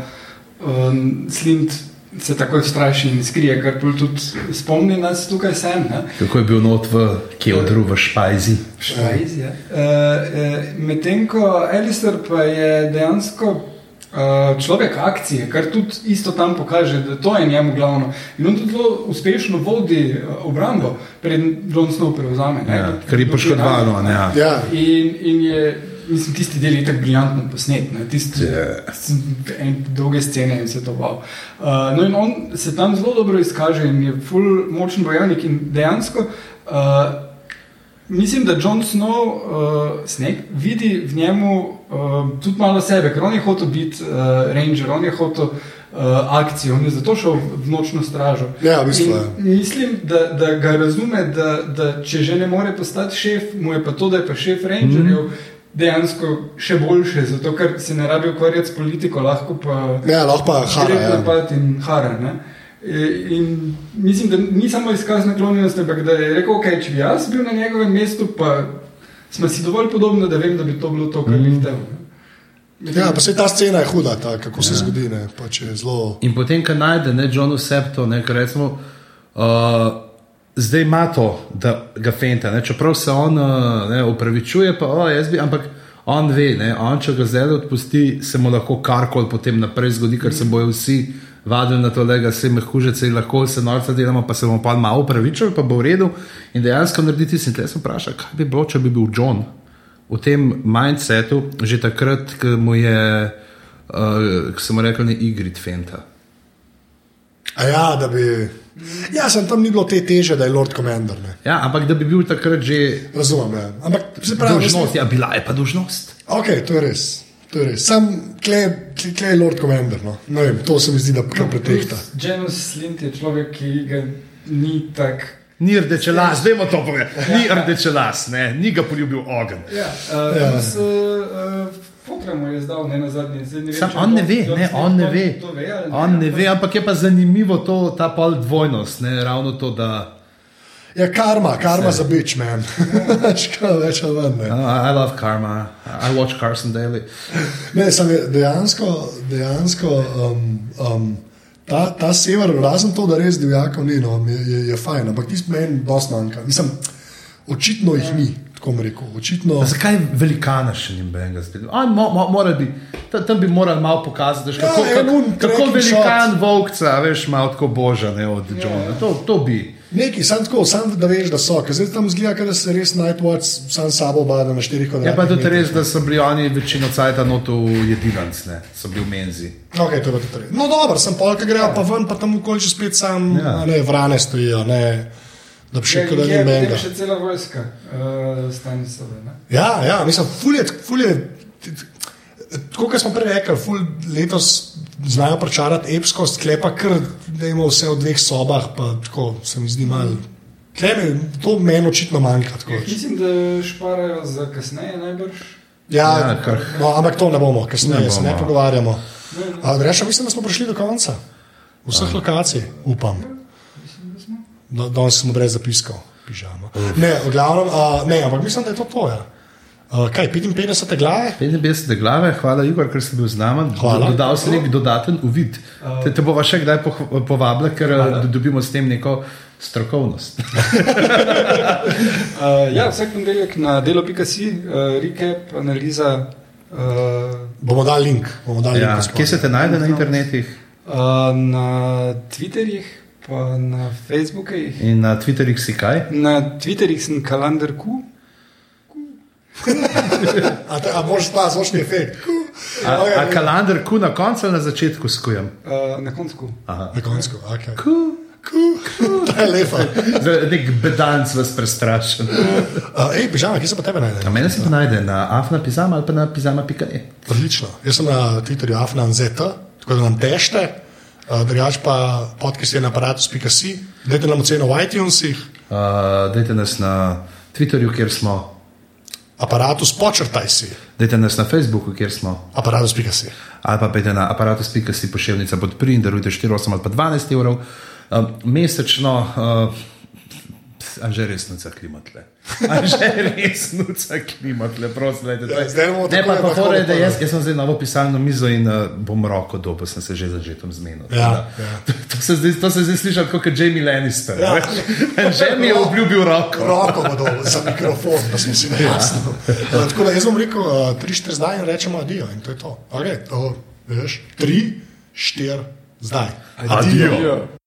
uh, Slint se takoj straši in skrije, kar tudi spomni nas tukaj sem. Ne? Kako je bil not v Keodru, v Špajzi. Špajz, ja. uh, Medtem ko Alistair pa je dejansko človek akcije, kar tudi isto tam pokaže, da to je njemu glavno. In on tudi zelo uspešno vodi uh, obrambo, preden John Snow prevzame. ne. Ja, ker je poškodovano. ne, Ja. Ja. In, in je, mislim, tisti del je tako briljantno posnet, ne, tisti Ja. en, dolge scene in vse to wow. Uh, no, in on se tam zelo dobro izkaže in je full močen bojevnik in dejansko. Uh, Mislim, da Jon Snow, uh, Snake, vidi v njemu uh, tudi malo sebe, ker on je hotel biti uh, ranger, on je hotel uh, akcijo, on je zato šel v nočno stražo. Ja. In Mislim, da, da ga razume, da, da če že ne more postati šef, mu je pa to, da je pa šef rangerjev. Mm. Dejansko še boljše, zato ker se ne rabi ukvarjati s politiko, lahko pa Ja, lahko pa hara, ja. in hara. Ne? E, In mislim, da ni samo izkaz naklonjenosti, ampak da je rekel, okay, če bi jaz bil na njegovem mestu, pa smo si dovolj podobni, da vem, da bi to bilo to, kar bi Mhm. hotel. Ja, pa se ta scena je huda, ta, kako se zgodi. Ne, je zelo... In potem, ko najde ne John Septo, ne, recimo, uh, zdaj ima to, da ga fenta, ne, čeprav se on uh, ne, upravičuje, pa o, jaz bi, ampak on ve, ne, on če ga zdaj odpusti, se mu lahko karkoli potem naprej zgodi, ker se bojo vsi vadili na to, da se mehkuže, se lahko se norca delamo, pa se bomo pa malo upravičili, pa bo v redu. In dejansko narediti si, tle se vpraša, kaj bi bilo, če bi bil John v tem mindsetu, že takrat, ko mu je, uh, ko smo rekli, ne igrit fenta. A ja, da bi. Ja, sem tam ni bilo te teže, da je Lord Commander. Ne. Ja, ampak da bi bil takrat že Razumem. Ja. Ampak se pravi, dolžnost, ja, bila je pa dolžnost. Ok, to je res. To je res. Sam klej kle je Lord Commander. No. Ne vem, to se mi zdi, da kar pretehta. Janus Slint je človek, ki ga ni tako. Ni rdeče las, vemo to povedati. Ni rdeče las, ne, ni ga poljubil ogen. Ja, uh, Ja. ja. S, uh, Fokra mu je zdal, ne na ne vem, Sam on ne ve, ne, on ne ve. On ne ve, ampak je pa zanimivo to, ta pol dvojnost, ne, ravno to, da. Ja, karma, karma za bič, man. Škoda več ali manj. I love karma, I watch Carson Daly. Ne, sem dejansko, dejansko um, um, ta, ta sever, razen to, da res divjakov ni, no, je, je, je fajn, ampak tisti meni dosti manjka. Mislim, očitno jih ni, tako mi rekel. Očitno, A Zakaj velikana še ni benga? On mo, mo, mora bi, ta- tam bi morali malo pokazati, kako, Ja, kako, kako tracking velikan volkca, veš, malo tako boža, ne od Johna. To, to bi. Neki, sam tako, sam da veš, da so, ker zdaj tam zgleda, ker se res Nightwatch sam sabo bada na štirih Je kvadratih. pa tudi res, da so bili oni večino cajta noto v jedilnic, ne, so bili v menzi. Okay, to je tudi res. No, dobro, sem polka grejo pa ven, pa tam okoli že spet sam, Ja. ja. ne, vrane stojijo, ne, da bi še Ja, kaj je ni potem menga. še cela vojska, uh, Stanisove. ne. Ja, ja, mislim, fulje, fulje. Tako kot smo prej rekli, letos znajo pričarati epskost, klepa kar, da ima vse v dveh sobah, pa tako se mi zdi malo. Kleme, to meni očitno manjka. Tako. Mislim, da šparajo za kasneje najbrž. Ja, Ja, kar- no, ampak to ne bomo, kasneje Ne se ne bomo. pogovarjamo. Reša, mislim, da smo prišli do konca. Vseh lokacij, upam. Da- Danes smo brez zapiskov, pižamo. Ne, glavnem, uh, ne, ampak mislim, da je to to. Ja. Uh, kaj, 55 glave? 55 glave, hvala Igor, ker si bil z nami. Hvala. Dodal si nek dodaten uvid. Te, te bova še kdaj poh- povabila, ker Hvala. uh, dobimo s tem neko strokovnost. Uh, ja, vsak ponedeljek na delo.si, uh, recap, analiza. Uh, Bomo dali link. Bomo dali Ja, link kje se te najde na internetih uh, na Twitterjih, pa na Facebookih. in na Twitterjih si kaj? Na Twitterjih sem kalendar Q. A, a moraš pa zvočni efekt. A, Okay, a kalendar ku na koncu ali na začetku skujem? Uh, na koncu. Na koncu, okay. Ku. Ta je lepa. Zdaj, Nek bedanc vas prestrašen. Uh, ej, pižama, kje se pa tebe najde? A mene se pa najde na afna pizama ali pa na pizama.e. Odlično. Jaz sem na Twitterju afnanzeta, tako da nam tešte. Uh, drugač pa podcast je na aparatus.si, dajte nam oceno v iTunesih, Uh, dajte nas na Twitterju, kjer smo, aparatus počrtaj si, dajte nas na Facebooku, kjer smo. aparatus.si. ali pa pejte na aparatus.si pošiljnica pod pri in darujte 4, 8 ali pa 12 evrov. Um, mesečno uh, Anže res nuca klimatle. Anže res nuca klimatle, prosim. glejte, to je- Ja, zdaj bomo Ne, pa pa je, da jaz, jaz sem zdaj novo pisalno mizo in uh, bom roko dobil, sem se že začetom zmenil. Ja, da- ja. To, to se zdaj, to se zdaj sliši kot Jamie Lannister. Ja. Ja. Že mi je obljubil roko. Roko bodo za mikrofon, da smo si na jasno. Uh, tako da jaz bom rekel, uh, tri, štiri zdaj in rečemo adijo in to je to. Okay, uh, veš, tri, štiri zdaj. Adijo. Ja.